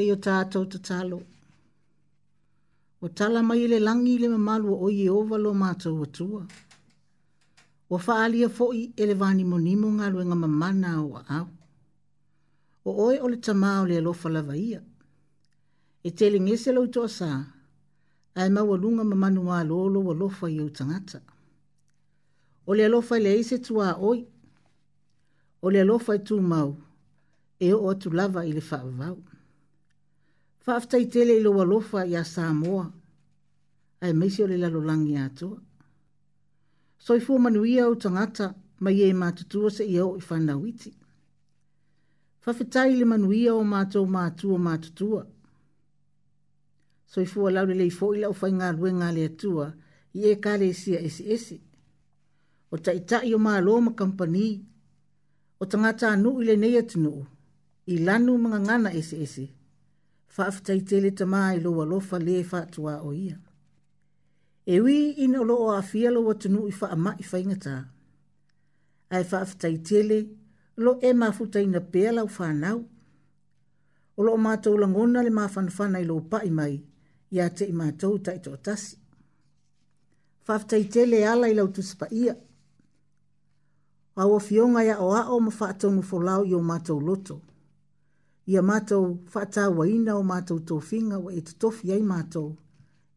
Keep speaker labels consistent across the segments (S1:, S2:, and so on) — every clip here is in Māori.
S1: te o tātou te talo. O tala mai le langi le mamalu o i e ova lo mātou o tua. O whaalia fo'i i e ele vāni mo nimo ngā luenga mamana o au. O oe o le tamāo le alofa lava ia. E te le ngese lau toa sā, ai mau alunga mamanu wā lolo wa lofa i au tangata. O le alofa le eise tua oi. O le alofa i tū mau, e o atu lava i le whaavau whaaftai tele i loa lofa i a Samoa. Ai meisi o le lalo langi atua. Soifua manuia o tangata mai e mātutua se i au i whanawiti. Whawhetai le manuia o mātou mātua mātutua. Soifua laure lei fo ila o whai ngā rue ngā le atua i e kare sia esi esi. O taitai o mā loma kampani o tangata anu i le neia tinu i lanu mga ngana esi esi whaafitai tele ta mai loa lofa le whaatua o ia. E wi ina o loo a fialo wa tunu i wha ama i whaingata. Ai whaafitai tele lo e mafutai na pēlau whanau. O loo mātou langona le mafanfana i loo pai mai i a te i mātou ta i tōtasi. Whaafitai tele e ala i lautuspa ia. Awa fionga ia o a o mawha atonu fo i o mātou loto ia mātou whata wa ina o mātou tō whinga wa e tofi ai mātou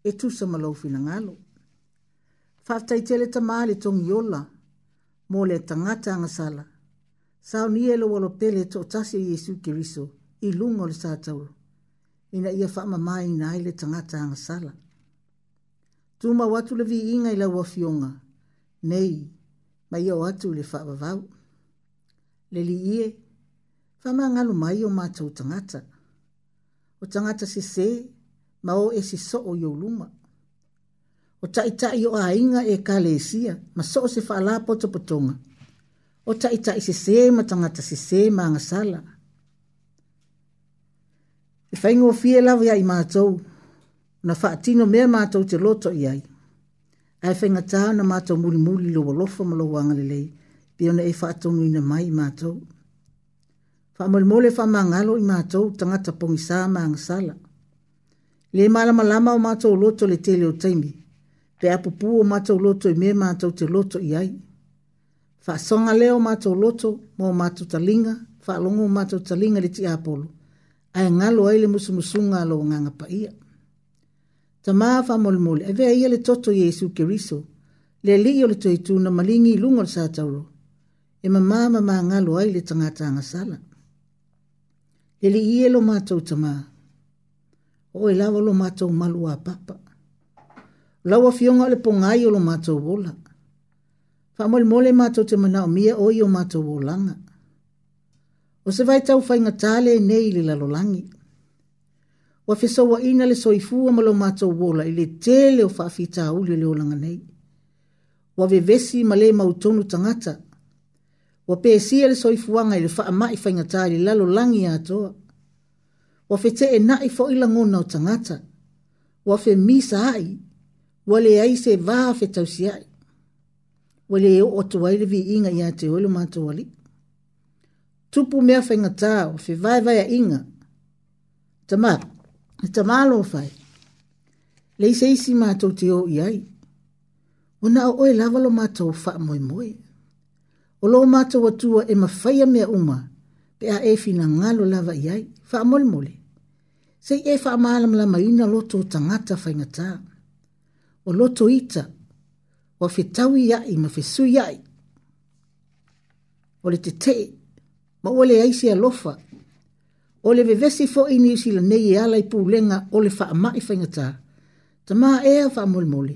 S1: e tu sa malau whina ngalo. Whaftai tele ta maa le tongi ola, mō le tangata anga sala. Sao ni e lo walo pele tō tasia Iesu Kiriso i lungo le sātau. Ina ia whaama maa ina ai le tangata anga sala. Tūma watu le vi inga i la wafionga. Nei, mai o watu le whaava vau. Le li ie, fama ngalu mai o mātou tangata. O tangata si se, ma o e si so o yo luma. O ta ita i o a inga e ka le sia, ma so o se wha la pota potonga. O ta ita i si se ma tangata si se ma ngā sala. E wha ingo fie lawe ai mātou, na wha atino mea mātou te loto i ai. Ai wha ingatā na mātou muri muri lo walofa ma lo wangalelei, pia na e wha atonu ina mai mātou. Mātou fa mo mo le fa mangalo i mato tanga tapongi sa mang sala le mala mala ma mato loto le tele o taimi pe a pupu o mato loto i me mato te loto i ai fa songa le o mato loto mo mato talinga fa longo mato talinga le ti apolo ai ngalo ai le musumusunga lo nganga pa ia tama fa mo mo le ve ia le toto yesu keriso le li o le toitu na malingi lungo sa tauro e mama mama ngalo ai le tanga tanga sala Ele ie lo mato tama. O e lawa lo mato malu a papa. Lawa fionga le pongai o lo mato wola. Famol mole mato te mana o mia o yo mato wolanga. O se vai tau fai ngatale e nei le lalolangi. O a fesau wa ina le soifua ma lo mato wola ile tele o fafita uli le olanga nei. O a vevesi ma le mautonu tangata wa pēsia le soifuanga i le whaamai whaingatā i le lalo langi atoa. Wa fete e nai fo i o tangata. Wa fe misa ai. Wa le ai se fe tausi ai. Wa le o otuai le vi inga i ate oilu mātua li. Tupu mea whaingatā o fe vai vai a inga. Tama, Tama tamalo o fai. Le isi isi mātou te o i ai. O na o oe lavalo mātou wha moi moi o loo matou atua e mafaia mea uma pe a e finagalo lava i ai faamolemole sei e faamalamalamaina loto o tagata faigatā o loto ita ua fetau i aʻi ma fesui aʻi o le tetee ma ua leai se alofa o le vevesi foʻi niusilanei e ala i pulega o le faamaʻi faigatā tamā ea faamolemole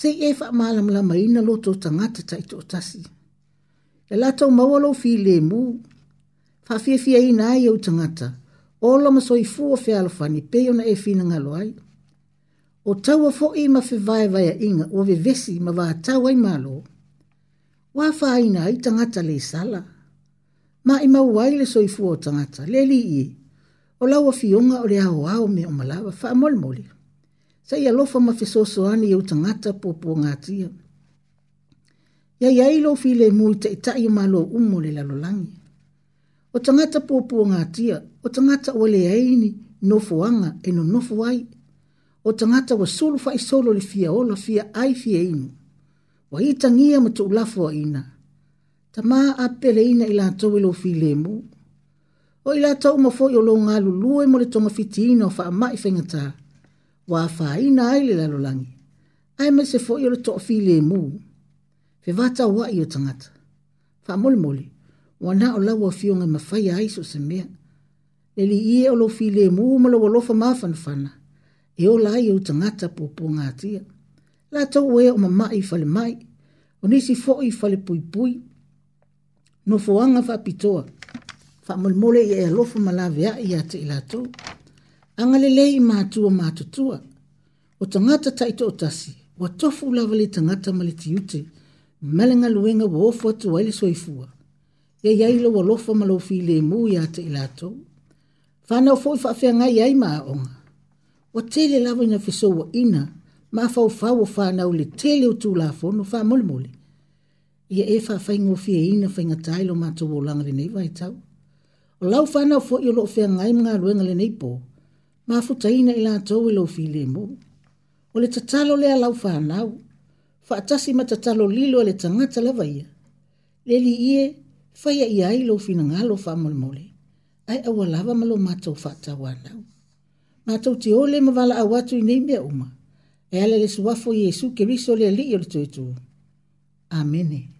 S1: sei e faamalamalamaina loto o tagata taʻitoʻatasi ta e lata o maua lau fi le mu. Fafia fia ina ai au tangata. Ola maso i fua fe alafani, peo na e fina ngalo ai. O taua fo i ma fe vai vai a inga, o ve vesi ma va tau ai malo. Wa fa ina ai tangata le sala. Ma i maua ai le so i fua o tangata, le li i. O lau a fionga o le au au me o malawa, fa molmoli. Sa i alofa ma fe soso ani au tangata po po ngatia. Ma ia ia ilo file multe i tai malo umo le lalolangi. O tangata pōpua ngā tia, o tangata o le aini, nofuanga e no nofu ai. O tangata wa sulu fai solo le fia ola fia ai fia inu. Wa i tangia ma tu ulafo ina. Ta maa apele ina ila atou ilo file mu. O ila atou mafo i olo ngā lulue mo le tonga fiti ina o faa mai fengataa. Wa faa ina ai le lalolangi. Ai me se fo i olo tofile mu. Wa fe vata wa i o tangata. Wha mole mole, wa na o lawa fio ngai mawhai a iso se mea. Le li o lo fi mu o malo walofa mawhan whana, e o lai o tangata po po ngā La tau e o mama fale mai, o nisi fo i fale pui pui, no fuanga wha pitoa, wha mole mole e alofa malavea i ate i la tau. Angalelei i mātua mātutua, o tangata taito o tasi, wa tofu lawa le tangata maliti utei, malanga luenga wofu atu waili soifua. Ia iai lo walofa malo file mu ya te ilato. Fana ufoi faafea ngai iai maa onga. Wa tele lawa ina fiso wa ina, maa fau fau wa fana ule tele utu lafono faa mole mole. Ia e faa fai ngofi e ina fai ngatai lo mato wo langa le neiva e tau. O lau fana ufoi yolo ufea ngai mga luenga le neipo. Maa futa ina ilato ule ufile mu. O le tatalo lea lau fana ule fa atasi ma tatalo lilo le tangata lava ia. Le li ie, faya ia i lo fina ngalo fa molmole. Ai awa lava malo matau fa atawa nau. Matau te ole ma wala awatu i neimea uma. E ale le suwafo Yesu ke riso le li yore tuetu. Amene. Amene.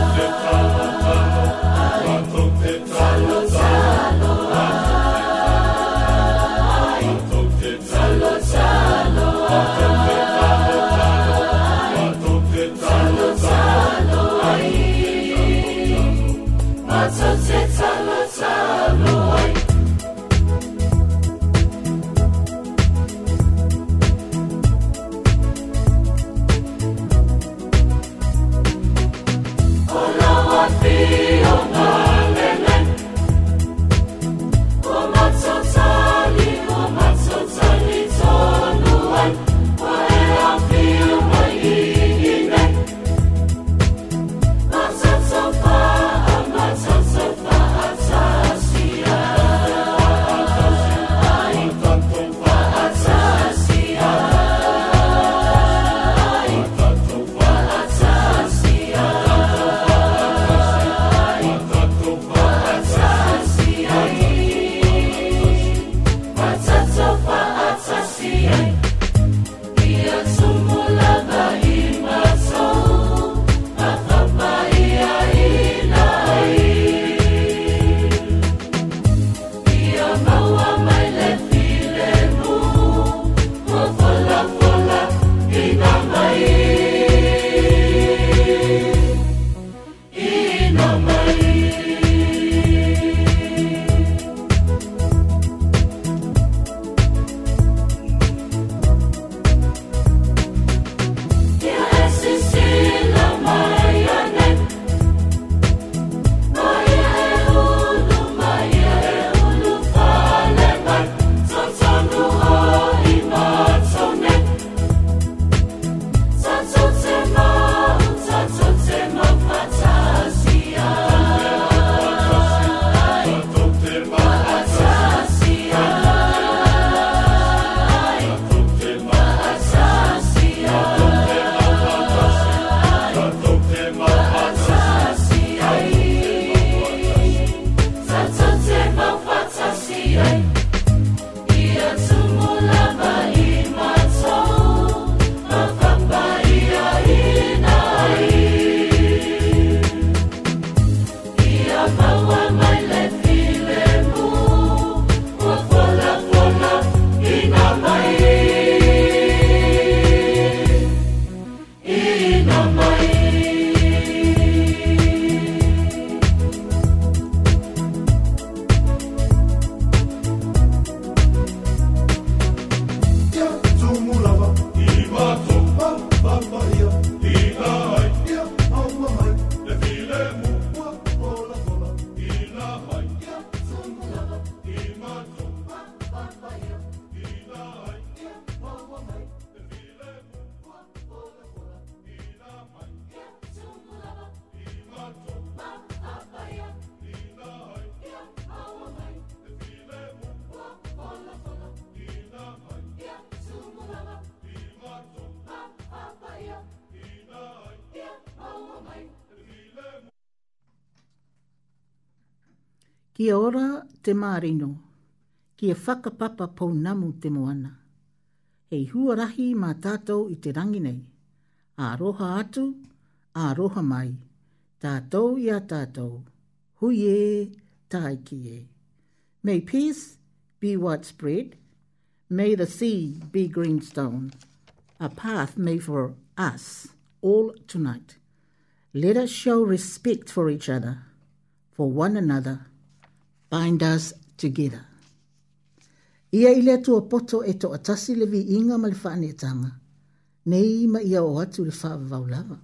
S1: World sets
S2: Kia ora te marino, kia e whakapapa pou namu te moana. Hei huarahi mā tātou i te rangi nei. Āroha atu, āroha mai. Tātou ia a tātou. Hui e, tai ki e. May peace be widespread. May the sea be greenstone. A path made for us all tonight. Let us show respect for each other, for one another, bind us together. Ia i le tua poto e to atasi le vi inga ma le whaaneatanga, nei ma ia o atu le whaavau lava.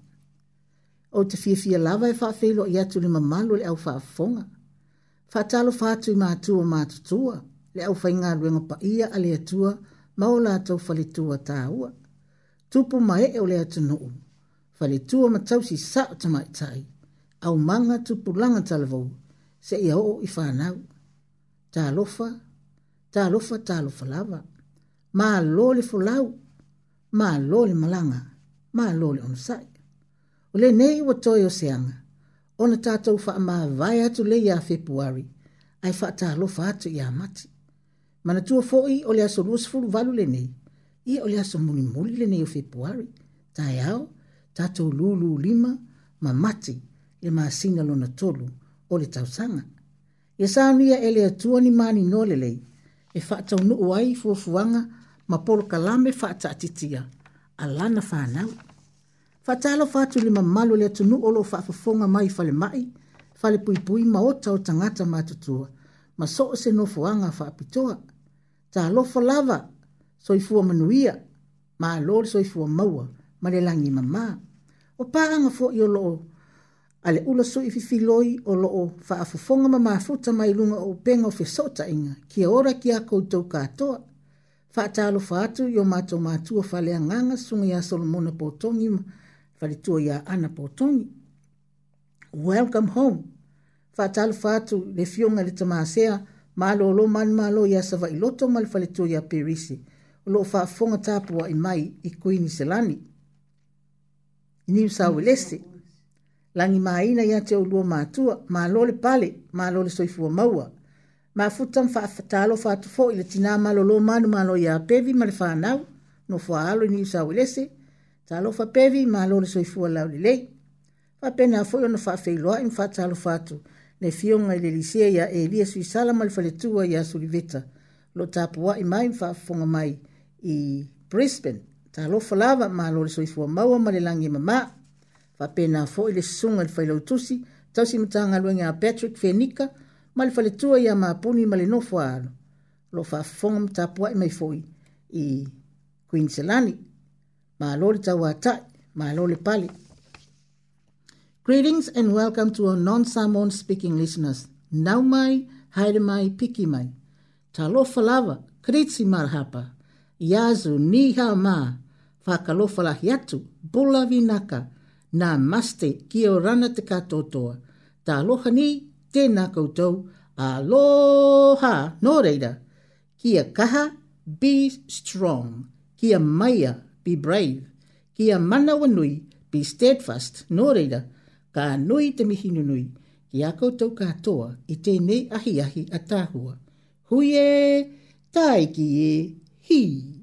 S2: O te fia fia lava e whaafelo i atu le mamalo le au whaafonga. Whaatalo whaatu i mātua mātutua, le au whainga ruenga pa ia a le atua maola atau whaletua tāua. Tupu mae e o le atu nuu, whaletua matausi sa o tamai tai, au manga tupu langa talavau, se ia o i whanau. Tā lofa, tā lofa, tā lofa lava. Mā lōle fulau, mā lōle malanga, mā lōle onusai. O le nei wa toi o seanga, o na tātou wha mā vai atu le ia februari, ai wha tā lofa atu ia mati. Mana tua fōi o le aso lūsifuru valu le nei, i o le aso muni muli le nei o februari, tā e au, tātou lūlū lima, ma mati, le mā singa lona tolu, o le tausaga ia saunia e le atua ni manino lelei e faataunuu ai fuafuaga ma polokalame faataatitia a lana fanau faatalofa atu i le mamalu le atunuu o loo faafofoga mai falemaʻi falepuipui ma ota o tagata matutua ma so o se nofoaga faapitoa talofa lava soifua manuia malo le soifua maua ma le lagi mamā o pa aga foʻi o loo ale ula so i fifi loi o loo fa afofonga ma mafuta mai lunga o penga o fe sota inga ki ora ki a koutou katoa. Fa atalo fa atu yo mato matua fa lea nganga sunga ya Solomona Potongi ma fa litua ya Ana Potongi. Welcome home. Fa atalo fa atu le fionga le tamasea ma lo lo man ma lo ya sava iloto ma le fa litua ya Perisi. Lo fa afonga tapua i mai i kui ni selani. Ni usawilesi. Ni usawilesi langi maina ia te olua matua ma lole pale ma lole soifua maua ma futa mfa fatalo fatu fo ile tina ma lolo manu ma lo ya pevi ma fa nau no fo alo ni sa welese talo fa pevi ma lole soifua la lele fa pena fo yo no fa fe lo in fa fatu ne fion ai le lisia ya elia sui sala ma fa le tua ya suliveta lo tapua i mai fa fonga mai i brisbane talo fa lava ma lole soifua maua ma le langi mamaa faapena foʻi le susuga i le failautusi tausimatagaluega a patrick fenika ma le faletua ia mapuni ma le nofo aalo loo faafofoga matapuaʻi mai foʻi i queenselani malo le tauātaʻi malo le pale greetings and welcome to our non-samon speaking listeners nau mai haere mai piki mai talofa lava kritsi marahapa iazu niha ma faakalofa lahi atu bula vinaka nā maste ki o rana te katoa. Tā aloha ni, tēnā koutou, aloha, nō reira, kia kaha, be strong, kia maia, be brave, kia manawa nui, be steadfast, nō reira, ka nui te mihi nui, ki a koutou katoa i tēnei ahi ahi a tāhua. Hui e, tai ki e, hii.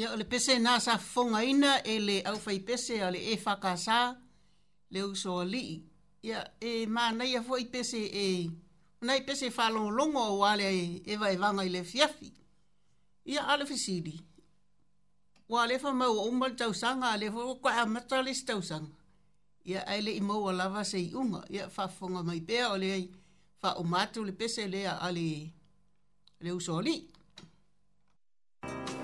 S3: Ia o le pese nā sa fonga ina e le au fai pese a le e whakasā le uso a li. Ia e mā nei a fwai pese e nei pese whalongolongo o wale e ewa e wanga i le fiafi. Ia ale fisiri. Wa le wha mau o umal tau sanga a le wha kwa a matalis tau sanga. Ia aile i mau a lava se i unga. Ia wha fonga mai pēa o le ai wha o mātu le pese lea a le uso a li. Ia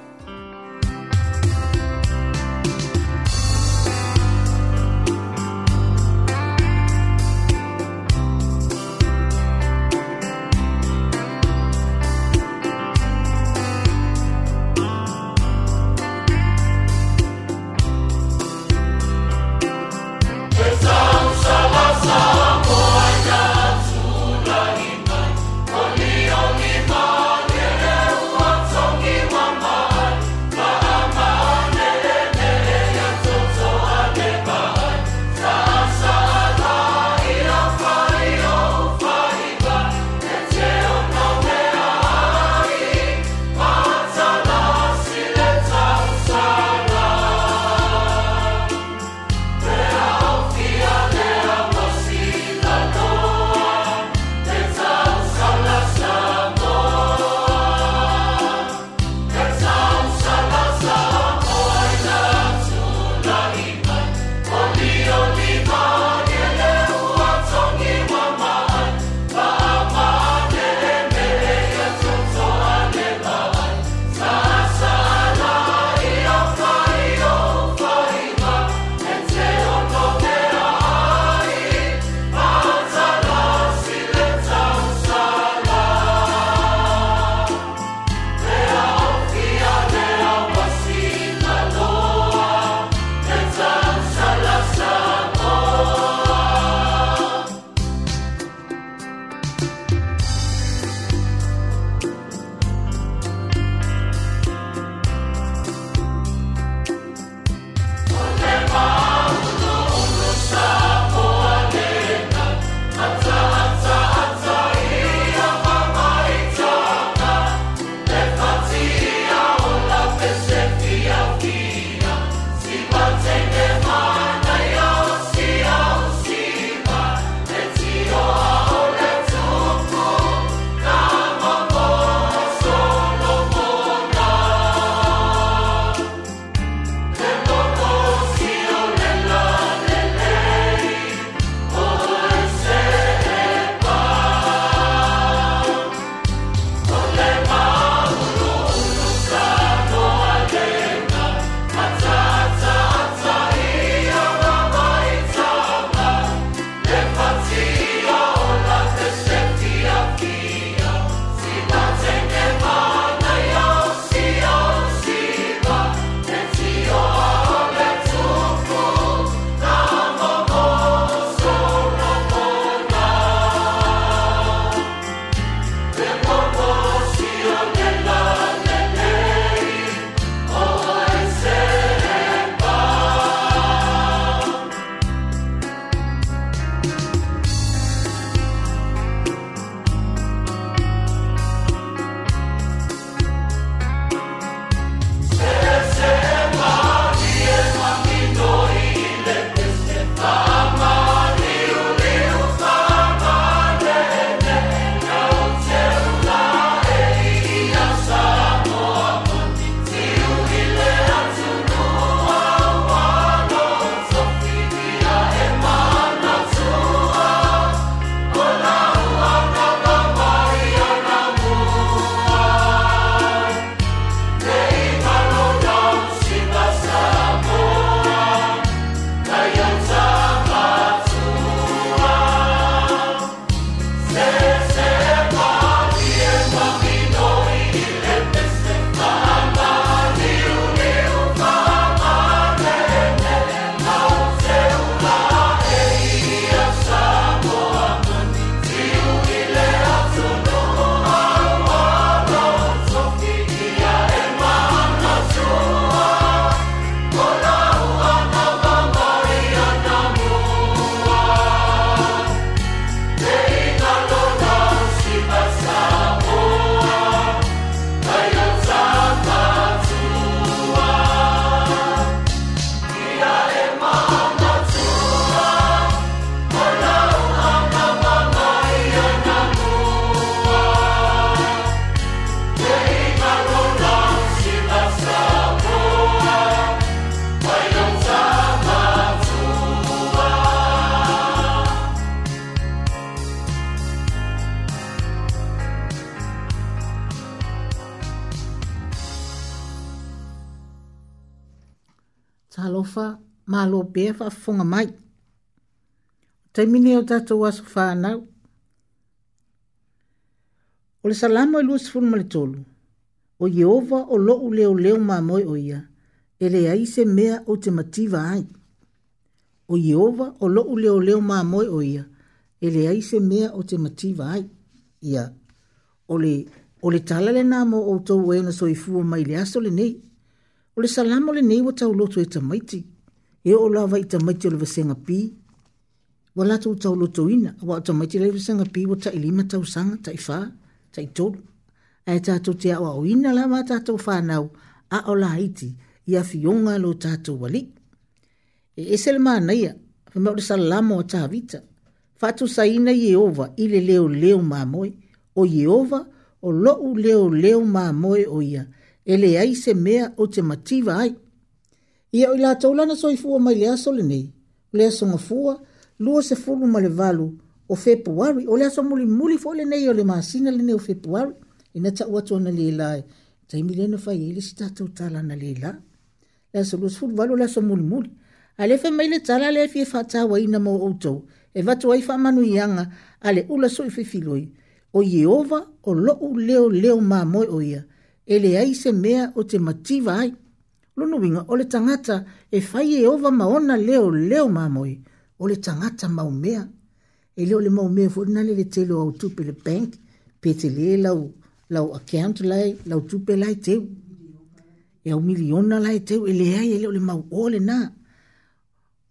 S1: ofa ma lo befa funga mai. Te mine o tato wasu whanau. O le salamo e lua sifunu tolu. O Yehova o loo leo leo ma moe o ia. E le aise mea o te mativa ai. O Yehova o loo leo leo ma moe o ia. E le aise mea o te mativa ai. Ia. O le, o le talale nā mo o tau e na soifua mai le aso le nei o le salamo lenei ua tauloto e tamaiti e oo lava i tamaiti o le vasegapī ua latou taulotoina ua o tamaiti lai vasegapī ua taʻilima tausaga taʻifā taʻitolu ae tatou te aʻoaʻoina lava tatou fanau a o laiti ia fioga lo tatou alii e ese le manaia fema o le salalamo a tavita faatusaina ieova i le leoleo mamoe o ieova o loʻu leoleo mamoe o ia leo leo ele ai se mea o te mativa ai. Ia oi la taulana soi fua mai lea sole nei, lea songa fua, lua se fulu male valu o februari, o lea so muli muli fole nei o le maasina le nei o februari, ina ta uatu ana le lai, e. ta imi lena fai ele si tatou tala na le lai. Lea so lua se fulu valu, lea so muli muli. Ale fe maile tala lea fie fata wa ina mo outou, e vatu ai fa manu ianga, ale ula soi fifiloi, o Yehova o lo'u leo leo mamoe o ia, e le ai se mea o te mativa ai. Lono winga o le tangata e fai e ova maona leo leo mamoe o le tangata mau mea. E leo le mau mea fwoi nale le telo au tupe le bank, pe te le lau, lau account lai, lau tupe lai teu. E au miliona lai teu, e le ai e leo le mau o le nā.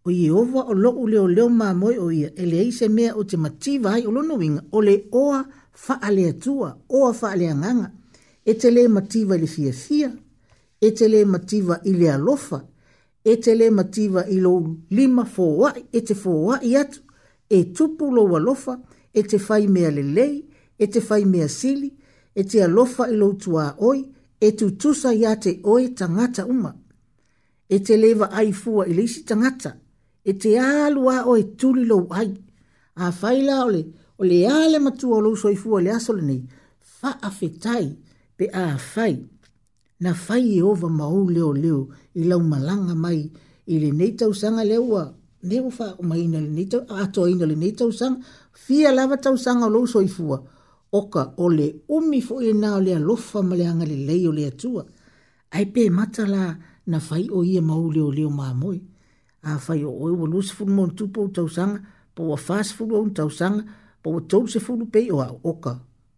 S1: O i ova o loo leo leo mamoe o ia, e le ai se mea o te mativa ai o lono winga o le oa faalea tua, oa faalea nganga. ngana e te le mativa ili le fia fia, e, e, e te le mativa ili alofa, e te le mativa i lo lima fōa, e te fōa i atu, e tupu lo alofa, e te fai mea le lei, e te fai mea sili, e te alofa i tua oi, e tu tusa i ate oi tangata uma, e te lewa ai fua ili leisi tangata, e te alua oi tuli lo ai, a faila ole, ole ale matua lo soifua le aso le nei, fa afetai, pe a fai. Na fai e ova mau leo leo i lau malanga mai i le nei tau sanga leua. Ne o fa uma ina le nei tau, ato ina le nei tau sanga. Fia lava tau sanga lo so fua. Oka o le umi fo e nao le alofa ma le anga le leo le atua. Ai pe mata la na fai o ia mau leo leo maamoi. A fai o oi wa lusi fulmo tupo tau sanga, po wa fas fulmo tau sanga, po wa tau se fulmo pei o a oka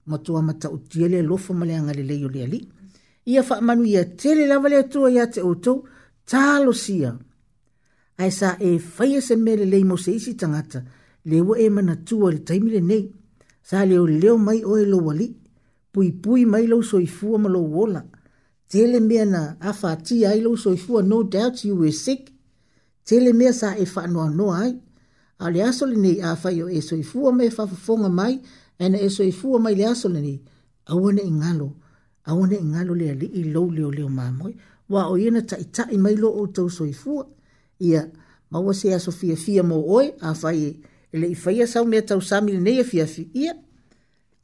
S1: matua mata utia le lofa male anga le leo le ali. Ia wha manu ia tele lava le atua ia te outou, talo sia. Ai sa e whaia se mele lei mo se isi tangata, leo e mana tua le taimi le nei. Sa leo leo mai oe lo wali, pui pui mai lo soifua malo wola. Tele mea na afati ai lo soifua, no doubt you were sick. Tele mea sa e wha noa noa ai. Ale aso le nei a whaio e soifua me fafafonga mai, ana e soi fua mai le aso lani aua ne ingalo aua ne ingalo le ali i lou leo leo mamoe wa o iena ta ita i mai lo o tau soi fua ia maua se aso fia fia mo oe a fai ele i faia sau mea tau sami le neia fia fia ia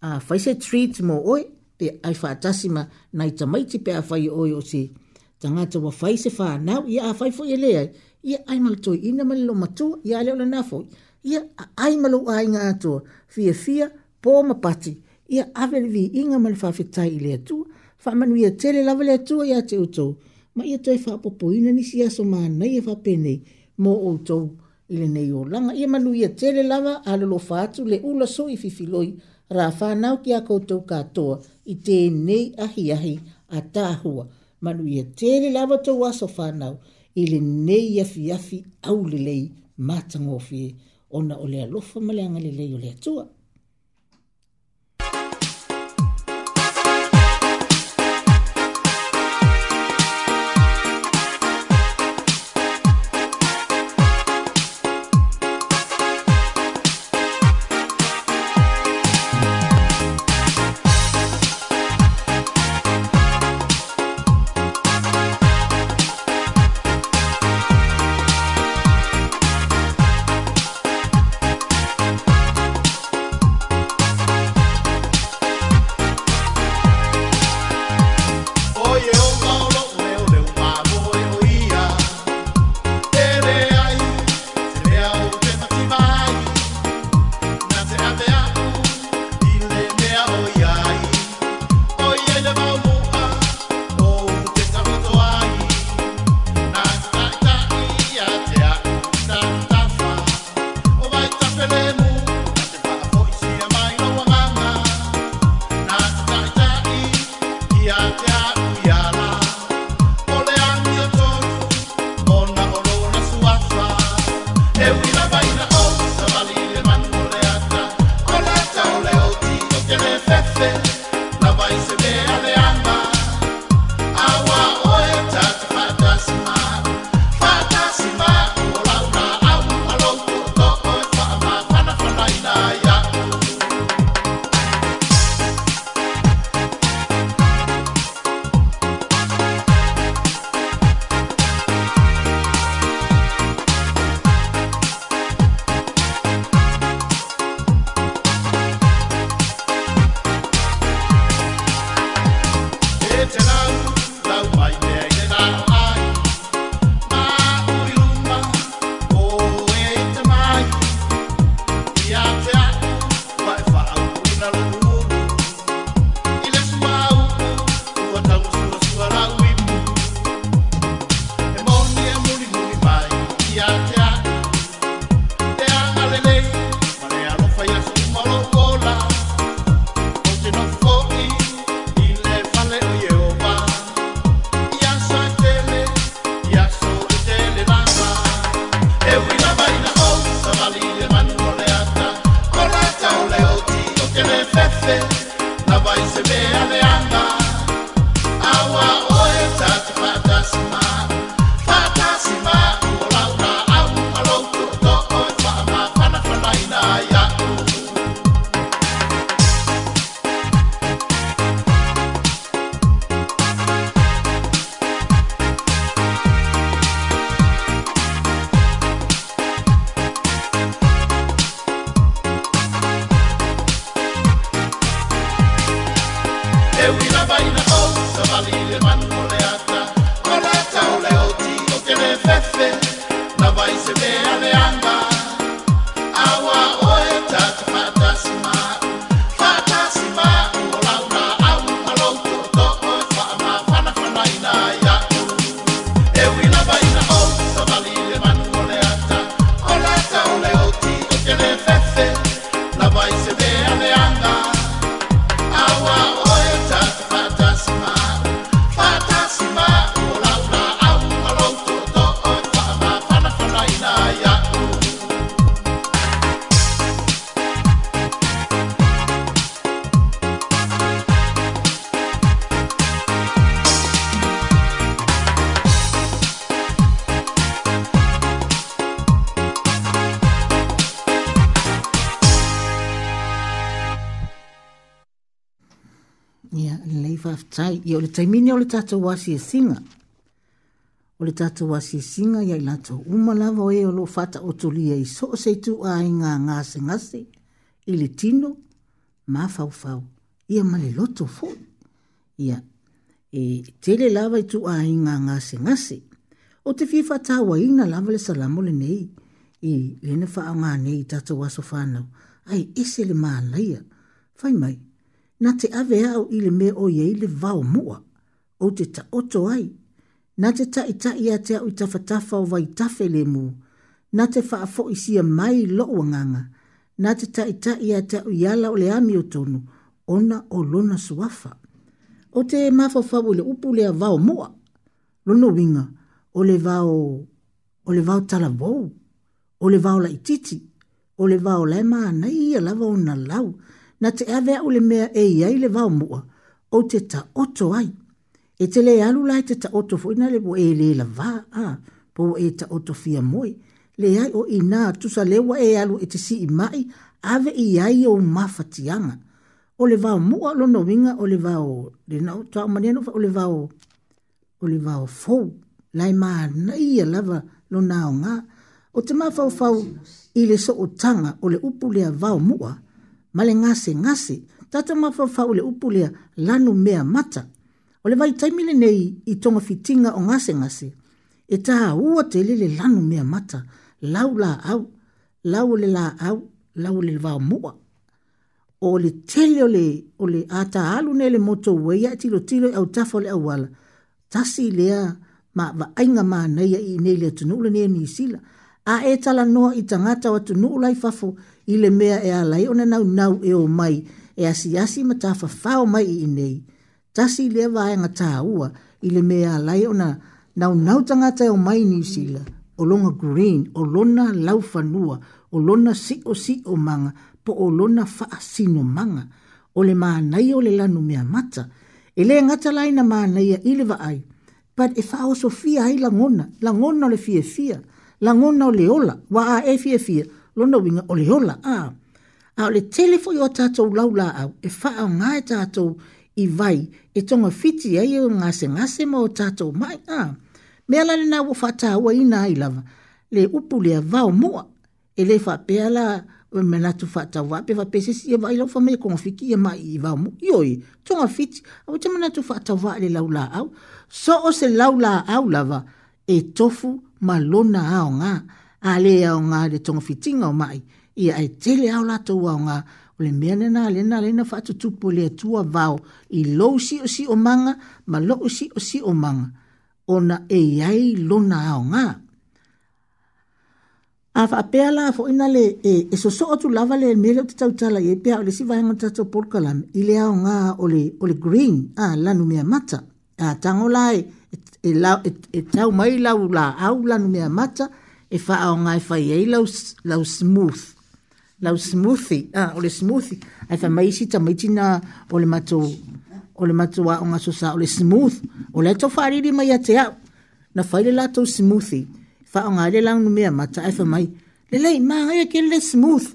S1: a fai se treat mo oe pe ai fa tasima nai tamaiti pe a fai oe o se tangata wa fai se fa nau ia a fai fo ele ai ia ai mal toi ina mal lo matua ia leo le nafo ia a ai malo ai ngā toa fia fia fia po ma pati ia ave le inga ma le fafetai le atu fa manu ia tele lava le atu ia te utou ma ia toi fa popoina ni sia aso ma nei fa e pene mo uto ile le nei o langa ia manu ia tele lava a le lo fa atu le ula so i fifiloi ra fa nau ki a koutou katoa i te nei ahi ahi a tāhua manu ia tele lava tau aso fa nau i nei afi afi au le lei matangofie ona o le alofa ma le angalelei le atua tai, ia ole tai mini ole tata wasi e singa. Ole tata wasi e singa, ia ila tau umalava e olo fata o tulia i so se tu a inga ngase ngase, ili tino, mafau fau ia male loto fo. Ia, e tele lava i tu a inga ngase ngase, o te fifa tawa ina lava le salamo le nei, i lene faa nga nei tata waso fanao, ai ese le maa laia, Fai mai na te ave au i le me o iei le vao mua, o te ta oto ai, na te ta i ta te au i o vai le mu, na te wha afo i sia mai lo o nganga, na te ta i ta i te au i o le ami o tonu, ona o lona suafa. O te mafafau le upu lea vao mua, lono winga, o le vao, o le vao tala vou, o le vao la ititi, o le vao la e maa nei ia lava o na lau, na te avea ule mea e iai le vau mua o te ta oto ai. E te le alu lai te ta oto fo ina le bo e le la va a po e ta oto fia moi. Le ai o ina tusa lewa e alu e te si i mai ave i ai o mafatianga. O le vau mua lo no winga o le vau le nao tua manieno o le vau o le vau fou lai ma na ia lava lo nao ngā. O te mafau fau i le so o tanga o le upu lea vau mua ma le ngase ngase, tata mawhawhau le upulea lanu mea mata. O le vai taimile nei i tonga fitinga o ngase ngase, e taha ua te lele lanu mea mata, lau la au, lau le la au, lau le vao mua. O le tele o le, o le ata alu ne le moto ue, ia tilo e tilo au tafo le au wala, tasi lea ma va ainga ma nei i nei le tunu le nei e mi sila. A e tala noa i tangata wa tunu ulai fafo, i le mea e alai ona nau nau e o mai e asi asi ma ta fafao mai i nei. Tasi le vaenga tā ua i le mea alai ona nau nau tangata e o mai ni sila. O longa green, o lona laufanua, o lona si o si o manga, po o lona faa sino manga. O le maanai o le lanu mea mata. E le ngata lai na maanai a ile vaai. but e faa o sofia ai langona, langona o le fia fia, langona o le ola, wa a e fia fia lona winga ole hola a. A ole telefo i o tātou laula au e wha au ngā e tātou i vai e tonga fiti e o ngase ngase ma o tātou mai a. Mea lani nā wa whata hua i nā i lava. Le upu lea vau mua e le wha pēa la o e me natu wha tau wape wha pese si e vai lau whamele konga fiki e mai i vau mua. Ioi, tonga fiti, au te manatu wha tau wale lau la au. So o se lau la au lava e tofu malona ao ngā. Ngā a le au ngā le tonga fitinga o mai, i ai tele au lato au ngā, o le mea le nā le nā le nā whātu tupu le atua vau, i lou si o si o manga, ma lou si o si o manga, o na e iai lona au ngā. A whapea la fo ina le e, e soso atu lava le mele o te tau tala i e pia o le si vahenga tato porkalam, i le au ngā o le, o le green, a lanu mea mata, a tango lai, e, e, e, e, e tau mai lau la au lanu mea mata, e, e faa o ngai fai e lau, lau smooth. Lau smoothie, ah, ole smoothie. Ai fa maisi ta maiti na ole mato, ole mato wa o ngaso sa ole smooth. Ole to fariri mai a te au. Na fai le lato smoothie. Faa o ngai le lang numea mata, ai fa mai. Le lei, maa hai ake le smooth.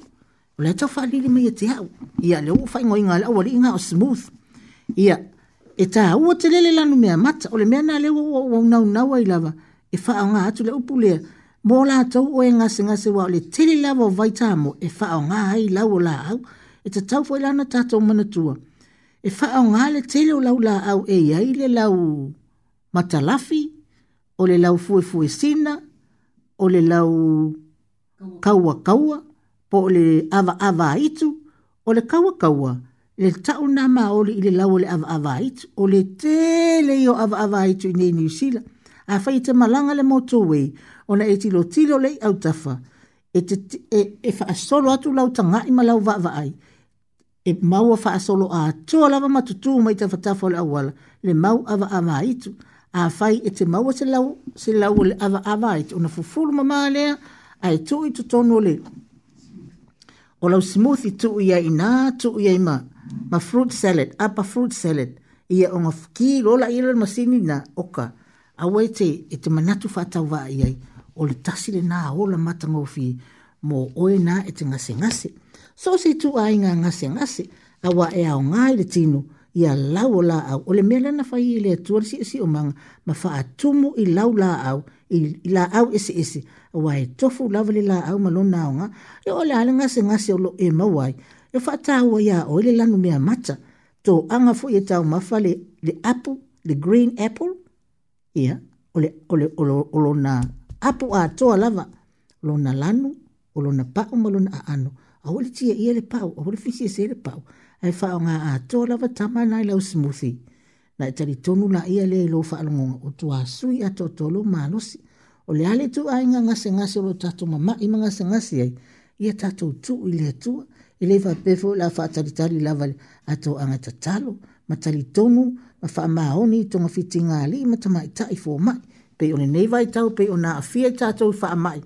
S1: Ole to fariri mai a te au. Ia le u fai ngoi ngala awali inga o smooth. Ia, e ta ua te lele lang numea mata. Ole mea na le u au nau nau ai lava. E faa o ngai atu le upulea. Ia, mō la tau oe ngase ngase wau le tele lawa o vai tāmo e wha o ngā hei lau o la au, e te tau fwai lana tātou mana tua. E wha o ngā le tele o lau la au e iai le lau matalafi, o le lau fue fue sina, o le lau kaua kaua, po le ava ava itu, o le kaua kaua, le tau nā maoli i le lau o le ava ava itu, o le tele i o ava ava itu i nei New a whai te malanga le motowe o na e tilo tilo lei au tafa e, te, e, e wha asolo atu lau ta ngai ma lau vaa vaa e maua wha asolo a atua lava matutu mai ta whatafo le awala le mau ava a maa itu a whai e te maua se lau se lau le ava a maa itu o na fufuru ma maa lea a e tui tu tono le o lau smoothie tu ia i nā tu ia i ma ma fruit salad apa fruit salad ia o ngafuki lola ilo masini na oka okay. Awa e te, e te manatu whātau wā i ai, o le tasi le nā hola matanga fi, mō oe nā e te ngase ngase. So se tu a inga ngase ngase, awa e ao ngai le tino, i a lau o la au, o le mele na whai i le atuar si isi e o manga, ma wha a i lau la au, i la au isi e isi, e awa e tofu lawa le la au malo nā o ngā, e o le ale ngase ngase o lo e mawai, e wha ta hua ia o le lanu mea mata, to anga fu i e tau mawha le, le apu, le green apple, ia ole ole ole ole na apu a toa lava lo na lanu o lo na pau ma lo na a anu a ole tia ia le pau a ole fisi e se le pau ai fa nga a toa lava tama nai lau smoothie na i e tari tonu la ia le lo fa alo ngonga o tua sui a to tolo ma losi o le ale tu ai nga ngase ngase lo tatu ma ma ima ngase ngase ai ia tatu tu i le tua i e le fa pefo la fa tari tari lava a to anga tatalo ma tari tonu ma ma wha ni tonga fiti ngā li ma tama i tai fō mai. Pei one nei vai tau, pei ona a fia tātou i wha mai.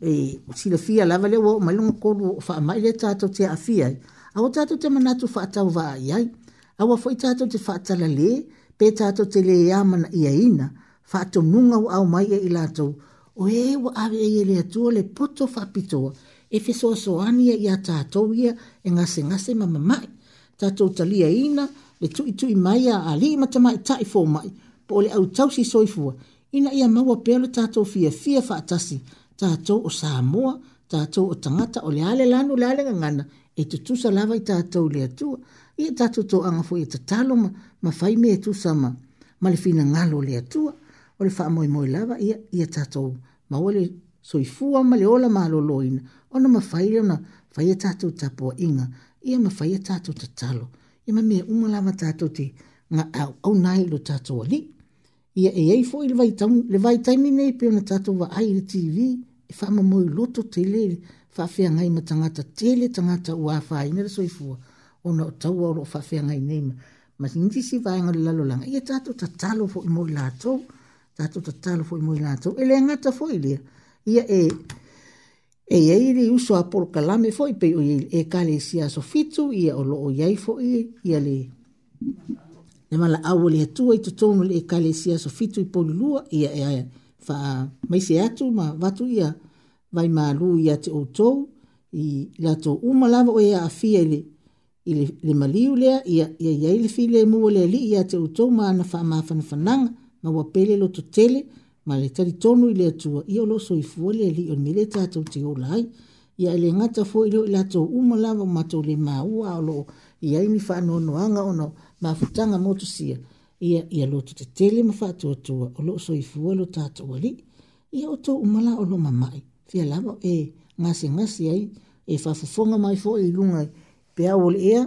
S1: E si la fia lava leo o mailonga kōru o wha mai le tātou te a fia. A o tātou te manatu fa tau wā i ai. A wa fwa i tātou te fa tala le, pe tātou te le iamana i a ina. Fa tō nunga o au mai e i lātou. O e wa awe e le atua le poto fa pitoa. E fe soa soa ania e i a tātou ia e ngase ngase mamamai. Tātou talia ina, le tu tu mai a ali ma tama i e tai fo mai po le au tau si soifua ina ia maua pelo tato fia fia fa tasi tato o samoa tata o tangata o le ale lanu le ale ngana e tu tu sa lava i o le atu i tata to anga fo i tatalo ma ma fai me tu sama ma le fina ngalo le atu o le fa moi moi lava ia ia tata ma ole soifua ma le ola ma loin ona ma fai ona fai tato tapo inga ia ma fai tata lo e ma mea umalama tātou te ngā au, au nai lo tātou ali. Ia e ei fo i le vaitau, le vaitai mi nei peona tātou wa ai le TV, e whama moi loto te le, whawhia ngai ma tangata tele tangata ua whai, nere soi fua, o na o tau au lo whawhia ngai nei ma, ma hindi si vai ngale lalo langa. Ia tātou ta talo fo i moi lātou, tātou ta talo fo i moi lātou, e le ngata fo i lea. Ia e, E yei le uso a polo kalame fo i pe o yei e kale si aso fitu i a olo o yei fo i i a le. Na mala awo le atua i tutono le e kale si aso fitu i polo lua i a e a fa maise atu ma watu i a vai ma lu i a te o tou i la to umalava o ea a fia i le i le, le maliu lea i a i a yei le fi le mua le li i a te o tou ma ana fa ma fanfananga ma wapele lo to tele i a ma le tali tonu i le atua ia e o i fua li alii oni le tatou te olai ia e le gata foi leo i latou uma lava o matou le maua ao loo i ai mi faanoanoaga ona mafutaga motosia ia ia lotu tetele tele faatuatua o loo i lo tatou alii ia outou uma la o loo mamaʻi fia lava e gasegase ai e faafofoga mai fo i luga pe au o ea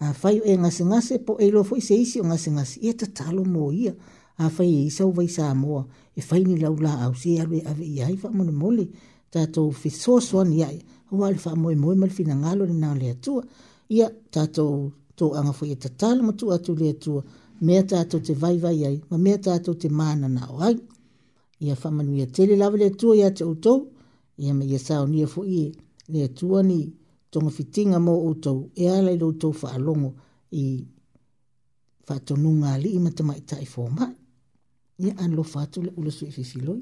S1: afai o e gasegase po e iloa foi se isi o gasegase ia tatalo mo ia a fai e isau vai sa moa e fai ni lau la au se alwe ave i ai wha mone mole tātou fi soa soa ni ai hua le wha moe moe mali fina ngalo ni nā le atua ia tātou tō anga fai e tatala matu atu le atua mea tātou te vai vai ai ma mea tātou te mana na o ai ia wha manu ia tele lawe le atua ia te utou ia me ia sao ni a fo ie le atua ni tonga fitinga mo utou e alai lo utou wha alongo i fatonunga li ima tamaita i fōmai ia alofa atu le ulo soififiloi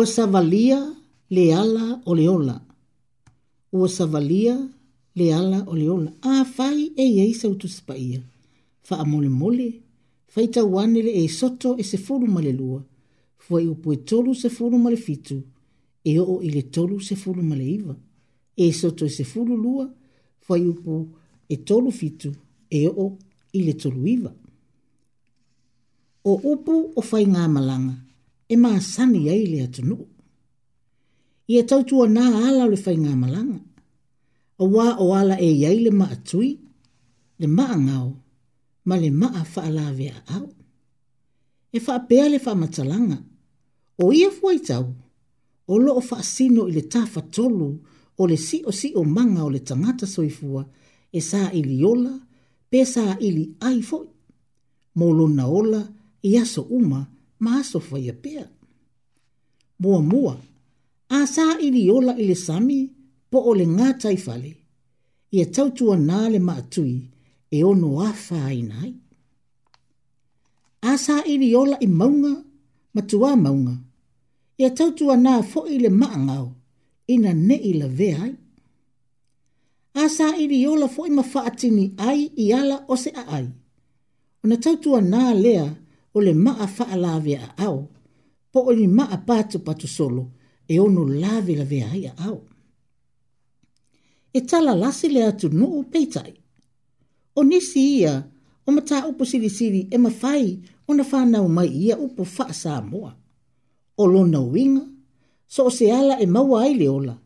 S1: Ua savalia le ala o le ola. Ua savalia le ala o le ola. A fai e iei sa utu spaia. Fa a mole mole. Fai tawanele e soto e se furu male lua. Fua i upu e tolu se furu male fitu. E o i le tolu se furu male iwa. E soto e se furu lua. Fua i upu e tolu fitu. E o i le tolu iwa. O upu o fai ngā malanga e mā sani ai le atunu. I e tautua nā ala le whai ngā malanga. A wā o ala e iai le maa tui, le maa ngau, ma le maa whaalawe a au. E whaapea le whaamatalanga. O ia fuai tau, o loo whaasino i le tafa tolu o le si o si o manga o le tangata soifua e sa ili ola, pe sa ili aifoi. Molo na ola, i aso uma, maso fai a pia. Mua mua, a sa ili ola ili sami, po ole le ngā tai fale, i a tautua nā le maatui, e ono a whai nai. A sa ili ola i maunga, matua maunga, i a tautua nā fo i le maangau, ina ne i la veai. A sa ili ola fo i mawha ai i ala ose a ai, ona na tautua nā lea, o le maa faa lawe a au, po o ni maa patu patu solo, e ono lawe lawe a hai a au. E tala lasi le atu no o peitai. O nisi ia, o mata upo siri siri e mafai o na whanau mai ia upo faa sa moa. O lo na winga, so o se ala e maua ai le ola.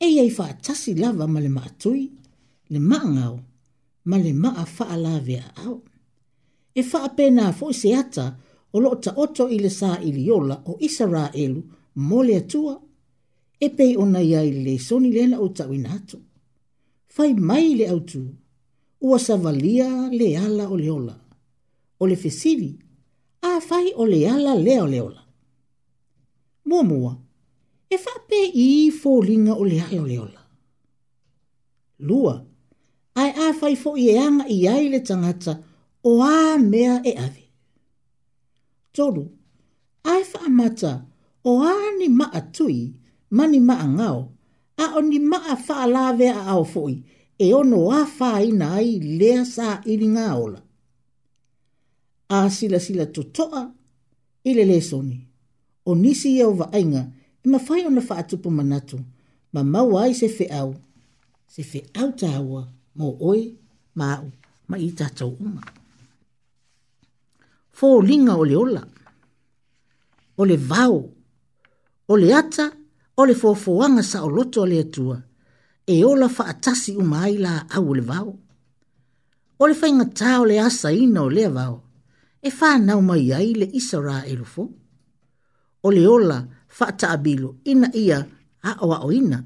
S1: E iai faa tasi lava ma le maa tui, le maa ngau, ma le maa faa lawe a au e faa pena fo se ata o lo ta oto ile sa ili yola o isara elu mole atua e pei ona ia i le soni lena o tau inato. Fai mai le autu, ua savalia le ala o le leola. O le fesivi a fai o le ala le leola. Mua mua, e faa pe i fo linga o le ala le leola. Lua, ai a fai fo i eanga i ai le tangata o a mea e awe. Tolu, ai wha amata o a ni maa tui, mani maa ngao, a o ni maa wha lawe a au foi, e ono a wha ina ai lea sa ili ngā ola. A sila sila totoa, ile le soni, o nisi e o vaenga, e fai ona wha atupu manatu, ma mau ai se fe au, se fe au tāua, mō oi, māu, ma i tātou umaa fō linga o le ola, o le vau, o le ata, o le fōfōanga sa o loto le atua, e ola fa atasi uma la au le vau. O le fainga tā o le asa ina o le vau, e fā nau mai ai le isa rā e rufo. O le ola fa ata abilo ina ia a oa o ina.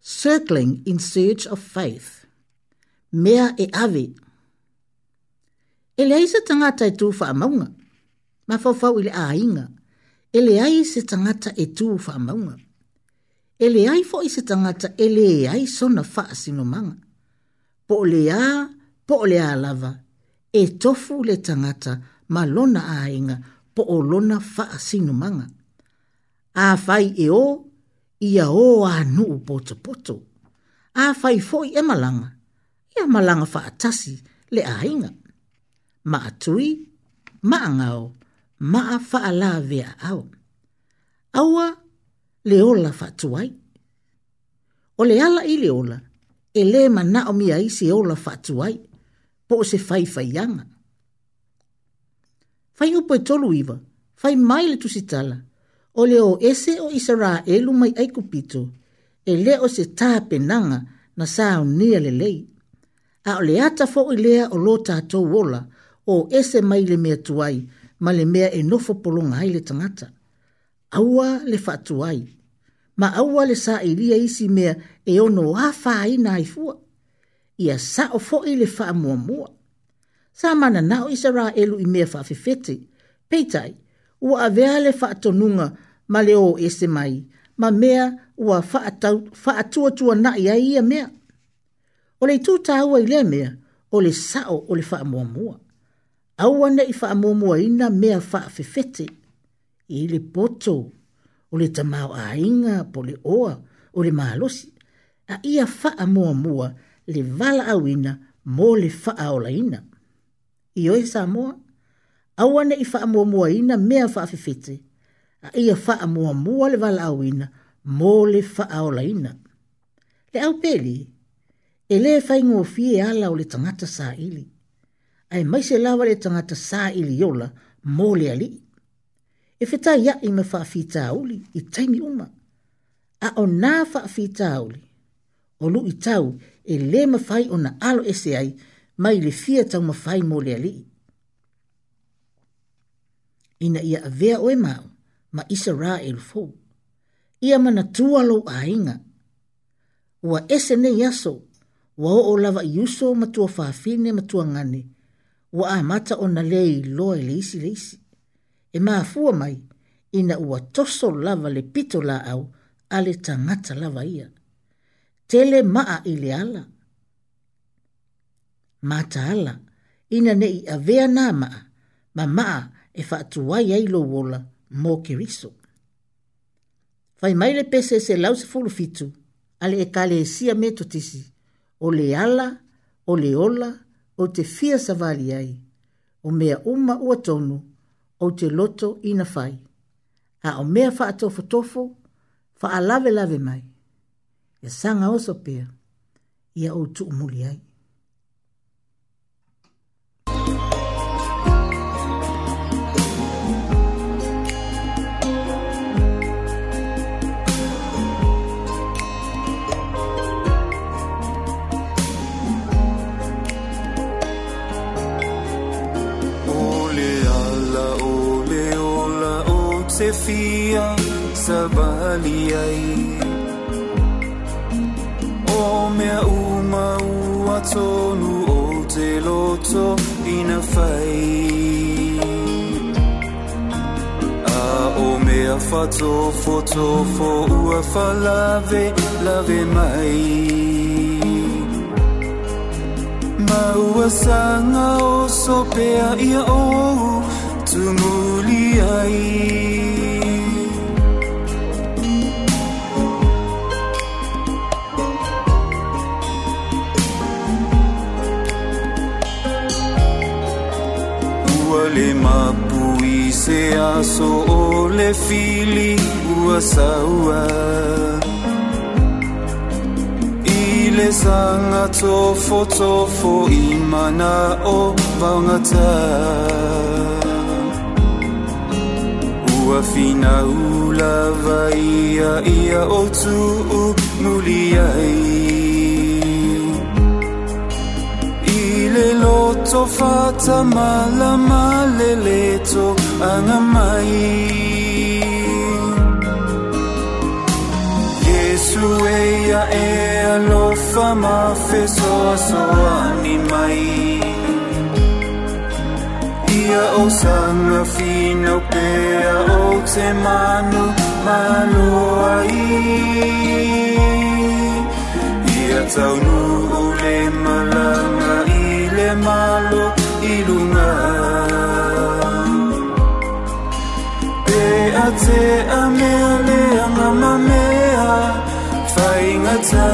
S1: Circling in search of faith. Mea e ave Ele ai se tangata e tū whaamaunga. Ma fawfau ile ainga. Ele ai se tangata e tū whaamaunga. Ele ai fo i se tangata ele ai sona wha sino manga. Po le a, po le a lava. E tofu le tangata ma lona ainga po o lona wha sino manga. A fai e o, ia o a nu poto poto. A fai fo i e malanga. Ia malanga wha atasi le ainga. A ma maatui, maangao, ma faala vea au. Awa leola fatuai. O le ala i leola, e le mana e o mia se ola fatuai, po se fai fai yanga. Fai upo e tolu iwa, fai mai le tusitala, o le o ese o isara e lumai ai pito, e le o se taa penanga na saa unia le lei. A o le ata fo i lea o lo tatou wola, o ese mai le mea tuai, ma le mea e nofo polonga hai le tangata. Aua le fatuai, ma aua le sa i e lia isi mea e ono a fai na i fua. Ia sa o fo i le faa mua mua. Sa mana nao isa rā elu i mea faa fefete, peitai, ua a vea le faa tonunga ma le o ese mai, ma mea ua faa tua tua na ia ia mea. O le tū tāua i le mea, o le sao o le faa mua mua. Awana ana i wha amomua ina mea wha fefete i le poto o le tamau a inga po le oa o le mahalosi a ia wha amomua le vala au ina mo le wha aola ina. I oe sa amoa, au ana i wha amomua ina mea wha fefete a ia wha amomua le vala au ina mo le wha aola ina. Le au peli, e le whaingo fie ala o le tangata sa ili ai mai se lawa le tangata sā ili yola mō le ali. E whetā ia i me whaafita auli i taimi uma. A o nā whaafita auli. O lu i tau e le mawhai o na alo ese ai mai le fia tau mawhai mō le ali. Ina ia avea oe mau ma isa rā e lufo. Ia mana tuwalo a inga. Ua ese ne yaso. Wa o lava yuso matua whaafine matua ngane. Ia ua a mata ona le loa i le isi le isi. E maa mai, ina ua toso lava le pito la au, ale tangata lava ia. Tele maa i le ala. Mata ala, ina ne i avea na maa, ma maa e faatuai ai lo wola mō keriso. Fai mai le pese se lau se fulu fitu, ale e kale e sia meto tisi, o le ala, o le ola, o te fia savari ai, o mea uma ua tonu, o te loto ina fai, a o mea faa tofo tofo, faa lave lave mai, ia sanga oso pia, ia o tu umuli ai. sabaliay mea uma ua tonu o te loto ina fai A omea fatofo tofo ua falave lave mai Maua sanga o sopea ia o tumuli ai Le mapuise aso o le fili uasaua Ile sanga tofo tofo imana o vangata Ua finaula vaia ia o tu muliai ma lā ma mala male leto anamai. Yesu eya e so mafeso aso animai. Ia o sanga fino pea o te manu maloa i. Ia tau nuhu le malanga è malo ilonga de atse ameameaga mamea faingatsa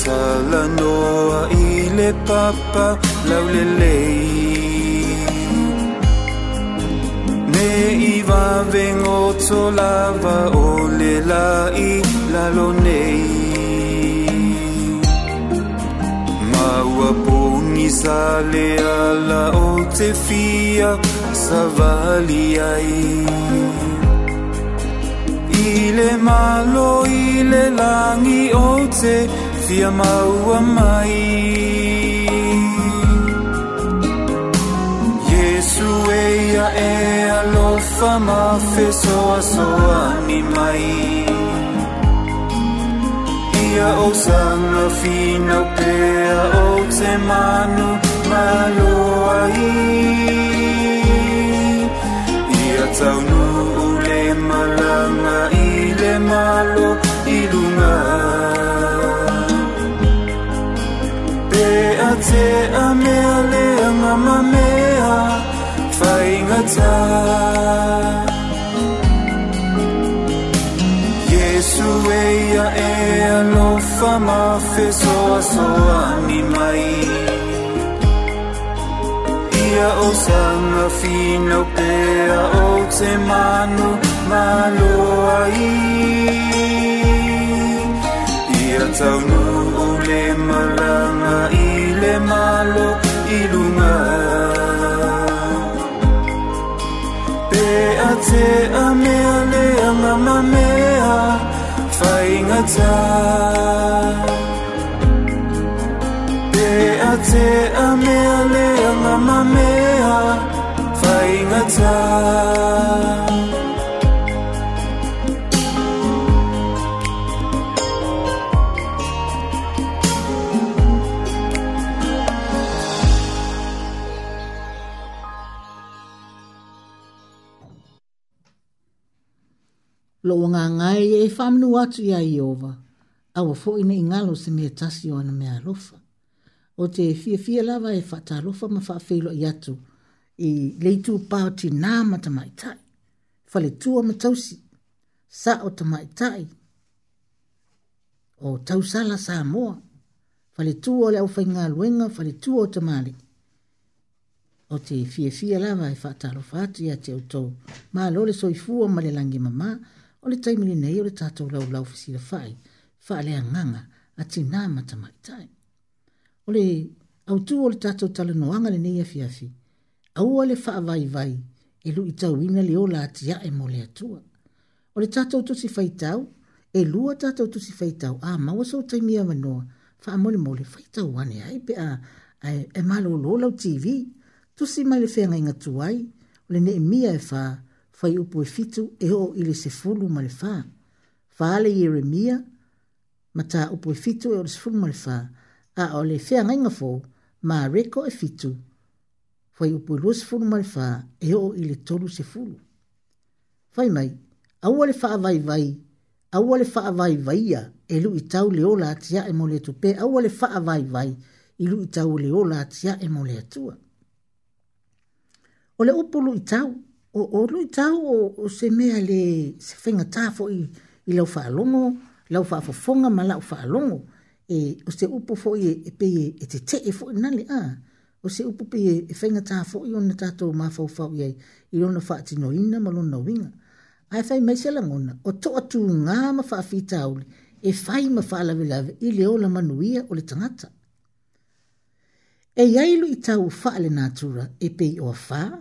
S1: سألن وإلي بابا papa لليل Nei va vengo to lava o le la i la lo nei Ma wa poni sale ala o te fia savali ai ile malo ile langi o te sia maua mai Yesu eia e alofa ma fe soa soani mai Ia o sanga fina pea o te manu maloa i Ia taunu le malanga i le malo i lungai te a mea lea ngā mamea whaingatā Yesu e ia e alofa fe soa soa ni mai Ia o sanga whinau pēa o te manu maloa i Ia taunu o le malanga i Malo e malo ilogna mea, atse ameane agna mameha faignaja whamnu atu ia i owa. Awa fo ina ingalo se mea tasi o ana mea alofa. O te fia fia lava e whata alofa ma wha whelo i atu i leitu pao ti nā mata mai tai. Whale tua me tausi. Sa o ta mai tai. O tausala sa moa. Whale tua le au whai ngā luenga, whale tua o ta mali. O te fia fia lava e whata alofa atu i atu tau. Mā lole soifua ma le langi mamaa o le taimi lenei o le tatou laulau fesilafaʻi faaleagaga atinā ma tamaʻitae o le autū o le tatou talanoaga lenei afiafi aua le faavaivai e luʻi tauina le ola atiaʻe mo le atua o le tatou tusi faitau e lua tatou tusi faitau a maua sou taimia manoa faamolemole faitau ane ai pe a e malōlō lau tv tusi mai le feagaigatu ai o lenei e mia e fa fai upo e fitu e ho ili se fulu male fa. Fale Yeremia, mata upo e fitu e ili se fulu male fa, a ole fea ngainga fo, ma reko e fitu, fai upo e lua se fulu male fa, e ho ili tolu se fulu. Fai mai, aua le faa vai vai, aua le faa vai vai ia, e lu i tau leo la atia e mole tupe, aua le faa vai vai, i lu i tau leo la atia e mole atua. Ole upo lu i tau, o o lui tau o, o se mea le se whenga tāfo i, i lau whaalongo, lau whaafofonga ma lau whaalongo. E, o se upo fo i e, e pe e, e te te e fo i nale a. O se upo pe e, e whenga tāfo i ona tātou ma fau fau i ai i ona whaatino ina ma lona winga. Ai whai mai se langona, o to atu ngā ma whaafi tāuli, e whai ma whaalawe lawe i leo la manuia o le tangata. E iailu i tau whaale nātura e pe i o whaa,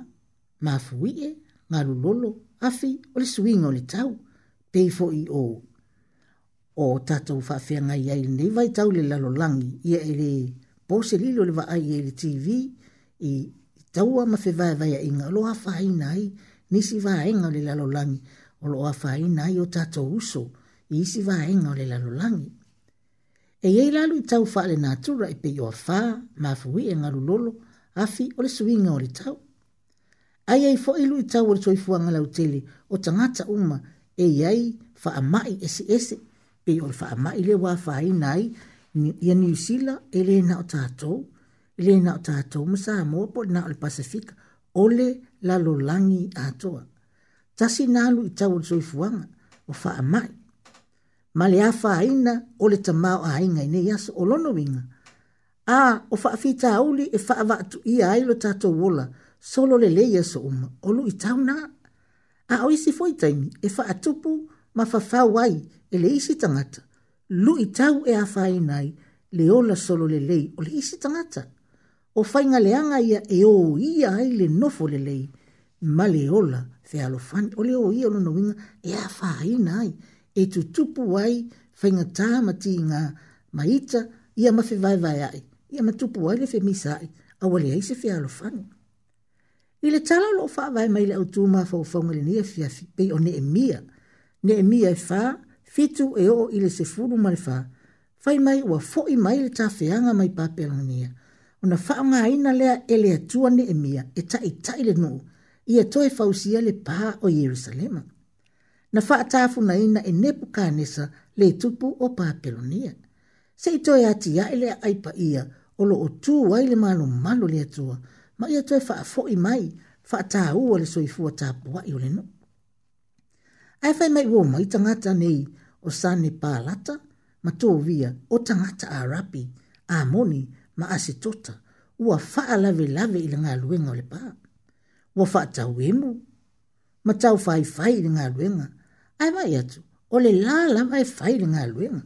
S1: ma fuie nga lulolo afi o le suinga o le tau pe fo i o o tatou fafia nga iai nei vai tau le lalolangi ia e le pose lilo le vaai e le tv i e, taua ma fe vai vai inga lo hafaina ai nisi vaenga o le lalolangi o lo hafaina ai o tatou uso i isi vaenga o le lalolangi e iei lalu i tau fa le natura i e pe i o afa ma fuie nga lulolo afi o le suinga o le tau ai ai fo ilu itau e o le soifuaga lautele o tagata uma e iai faamaʻi eseese pei o le faamaʻi le ua faina ai ia niusila e lē na o tatou e lē na o tatou ma sa moa po lena o le pasifika o le lalolagi atoa tasi na alu itau o le soifuaga o faamaʻi ma le a faina o le tamā o aiga inei aso o lonoiga a o faafitauli e faavaatuʻia ai lo tatou ola solo le le yeso uma olu itauna a o isi foi taimi e fa atupu ma fa fa wai e le isi tangata lu itau e a fai nai le ola solo le lei o le isi tangata o fai nga leanga ia e o ia ai le nofo le lei ma le ola fe alofan o le o ia lo no winga e a fai nai e tutupu wai fai nga tamati nga maita ia ma fe vai vai ai ia ma tupu wai le fe misai a wale aise fe alofan o I talo tala lo fa vai mai le o tu ma fo fo ngeli nia e fia pe o ne emia. Ne emia e fa fitu e o i le se furu ma le Fai mai ua fo i mai ta fianga mai papela nia. O na fa nga ina lea e atua ne emia e, e ta i ta i le nuu. I e toi fausia le pa o Yerusalema. Na fa atafu na ina e nepu kanesa le tupu o papela nia. Se i toi ati ya e aipa ia o lo o tu wai le malo malo le atua ma ia toe faafoʻi mai faatāua le soifua tapuaʻi o le noʻu ae fai mai ua mai tagata nei o sane palata ma tovia o tagata arapi amoni ma asetota ua faalavelave i le galuega o le pā ua faatau emu ma tau faifai i le galuega ae mai atu o le lā lava e fai i le galuega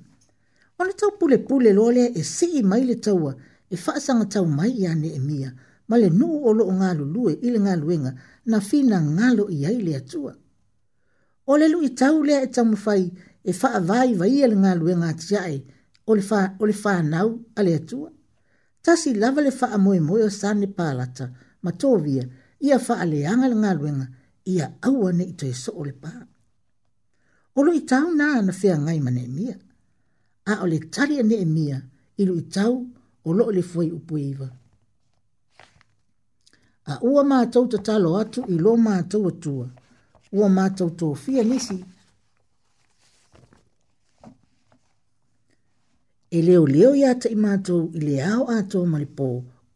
S1: o le tau pulepule loa lea e sii mai le taua e faasagatau mai ia neʻemia vale nu o lo nga lu lu nga lu na fina ngalo lo i ai le atua o le lu i tau le e tamu fai e fa vai vai ile nga lu nga tia e nau ale atua tasi lava le fa moe moe o sane palata ma tovia ia fa ale anga le nga lu ia aua ne i toi so o le pa na na fea ngai mane e mia a o le tari ane e mia ilu i tau o fuei upuiva. E a ua mātou te talo atu i lo mātou atua. Ua mātou tō fia nisi. E leo leo i ata i mātou i le ao ato maripō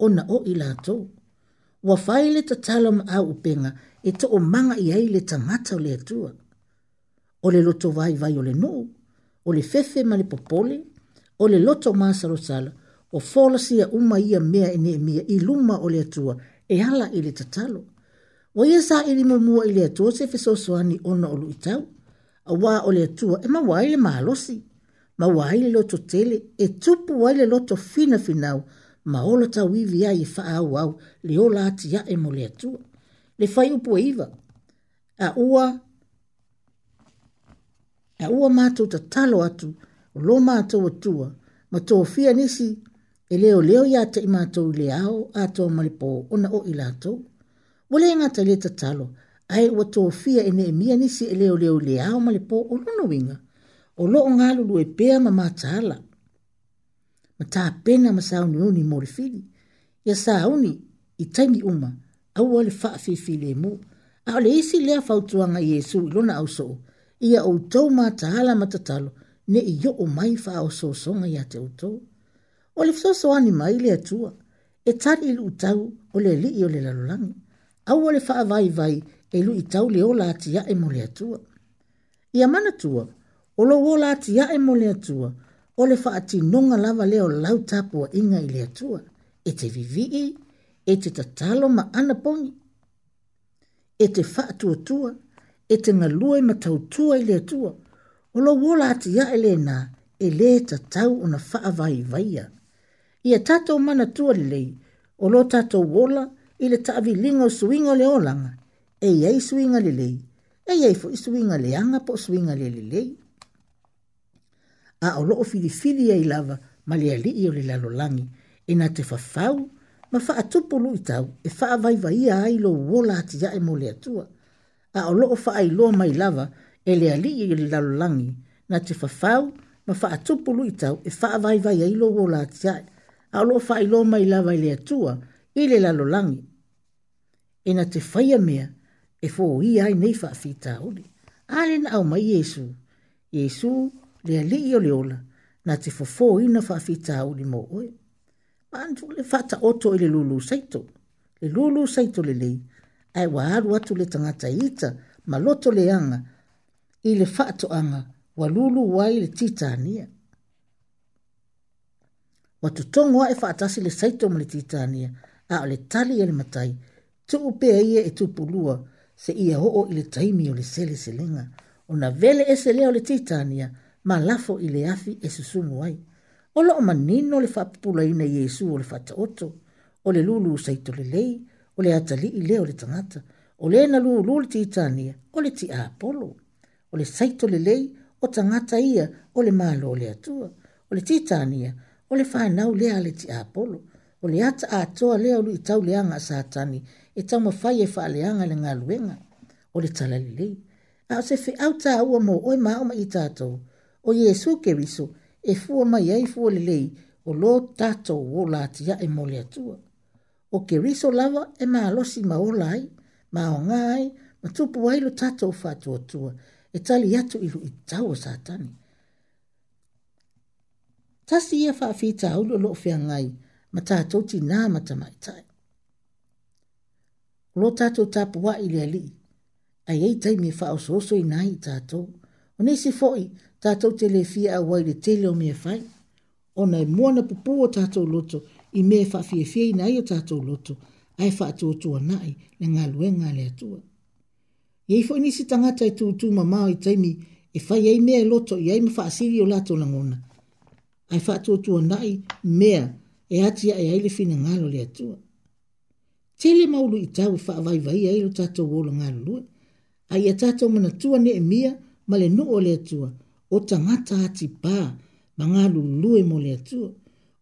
S1: ona o i lātou. Ua whaile te talo ma au upenga e to o manga i ai le tangata o le atua. O le loto vai vai o le nou, o le fefe ma le popole, o le loto maa salo sala, o fola sia uma ia mea ene mea i luma o le atua e ala i le tatalo. O ia sa i rimo mua i le atua se fe soswani ona olu i tau. A wā o le atua e ma wai le mahalosi. Ma wai le loto tele e tupu wai le loto fina finau ma olo tau iwi ai e faa au au le ola ati ya e mo le atua. Le fai upo e iwa. A ua, a ua mātou ta talo atu o lo mātou atua ma tō fia nisi e leo leo ia te i mātou le ao a tō malipō o na o i Wale ngā tai tatalo, ai ua tō fia e ne e mia nisi e leo leo le ao malipō o luna winga, o lo o ngā lulu e pēa ma mātāla. Ma tā pēna ma sāuni uni mōre fili, ia sāuni i taimi uma, au ale fi le mō, a le isi lea fautuanga Iesu i luna au soo, ia o tō mātāla matatalo, ne i yo o mai fa o sōsonga ia te o o le fisoso ani mai le atua e tari i luu tau o le alii o le lalolagi au o le faavaivai e luʻi itau le ola atiaʻe mo le atua ia tua, o lou ola e mo le atua o le faatinoga lava lea o lau tapuaʻiga i le atua e te vivii e te tatalo ma ana pogi e te faatuatua e te galue ma tautua i le atua o lou ola atiaʻe lenā e lē tatau ona faavaivaia ia tatou mana tuolelei o lo tatou ola i le taʻavilinga o suiga o le olaga e iai suiga lelei e iai foʻi suiga leaga po o suiga le lelei a o loo filifili ai lava ma le alii o le lalolagi inā te fafau ma faatupu lui tau e faavaivaia ai lou ola atiaʻe mo le atua a o loo faailoa mai lava e le alii i le lalolagi na te fafau ma faatupu lui tau e faavaivaia ai lou ola atiaʻe a lo fa ilo mai lava ile atua i le lalo langi. E na te faya mea e fo i ai nei fa fita uli. Ale na au mai Yesu. Yesu le ali i ole ola na te fo fo i na fa fita uli mo oe. Pantu le fata oto i le lulu saito. Le lulu saito le lei. Ai wa aru atu le tangata ita ma loto le anga. ile le fato anga wa lulu wai le titania wa tutongo e faatasi le saito ma le titania a o le tali e le matai tuu pe ia e tupulua se ia hoo i le taimi o le seleselega ona vele ese lea o le titania ma lafo i le afi e susumu ai o loo manino le faapupulaina iesu o le faataoto o le lulu saito lelei o le atalii lea o le tagata o le na lulu le titania o le tiā apolo o le saito lelei o tagata ia o le malo o le atua o le titania o le whanau lea le ti apolo, Ole ata a lea ulu i tau leanga a satani, e tau mawhai e wha leanga le ngā luenga, o le talalilei. A o se fe au tā ua mō oi maoma i tātou, o Yesu ke wiso, e fua mai ai fua le lei, o lo tātou o lātia e mole atua. O ke wiso lawa e mā losi maola ai, mā o ngā ai, ma tupu ai lo tātou fātua tua, e tali atu i lu i tau o satani tasi ia faafita lo o loo feagai ma tatou tinā ma tamaʻitaʻe o lo tatou tapuaʻi i le alii aiai taimi e faaosooso inā ai i tatou o nisi foʻi tatou te lefia auai le tele o mea fai ona e mua na pupū o tatou loto i mea e faafiafia ina ai o tatou loto ae faatuatuanaʻi le galuega a le atua iai foʻi nisi tagata e tutū mamao i taimi e fai ai mea loto i ai ma faasili o latou lagona ai fa tu tu nai me e ati ai e ai le fina ngalo le tu tele maulu i tau fa vai vai ai lo tato wolo ngalo lu ai e tato mana tu ne e mia ma le nu o le tu o tangata ati pa ma ngalo lu e mo le tu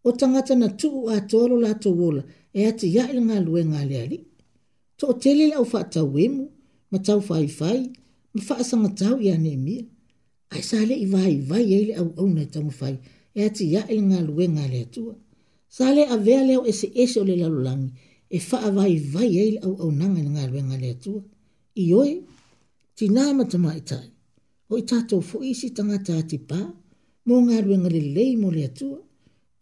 S1: o tangata na tu a tolo la to wola e ati ya le ngalo e ngale ali to tele la fa tau wemu ma tau fai fai ma fa sa ma tau ya ne e mia ai sale i vai vai ai le au au na tau fai fai e ati ya e ngā lue ngā le atua. Sa le a leo e se ese o le lalulangi, e faa vai vai e au au nanga ngā lue ngā le e atua. I oe, ti nā matama e i o i tātou fo isi tanga a pa, mo mō ngā lue le lei mō le atua,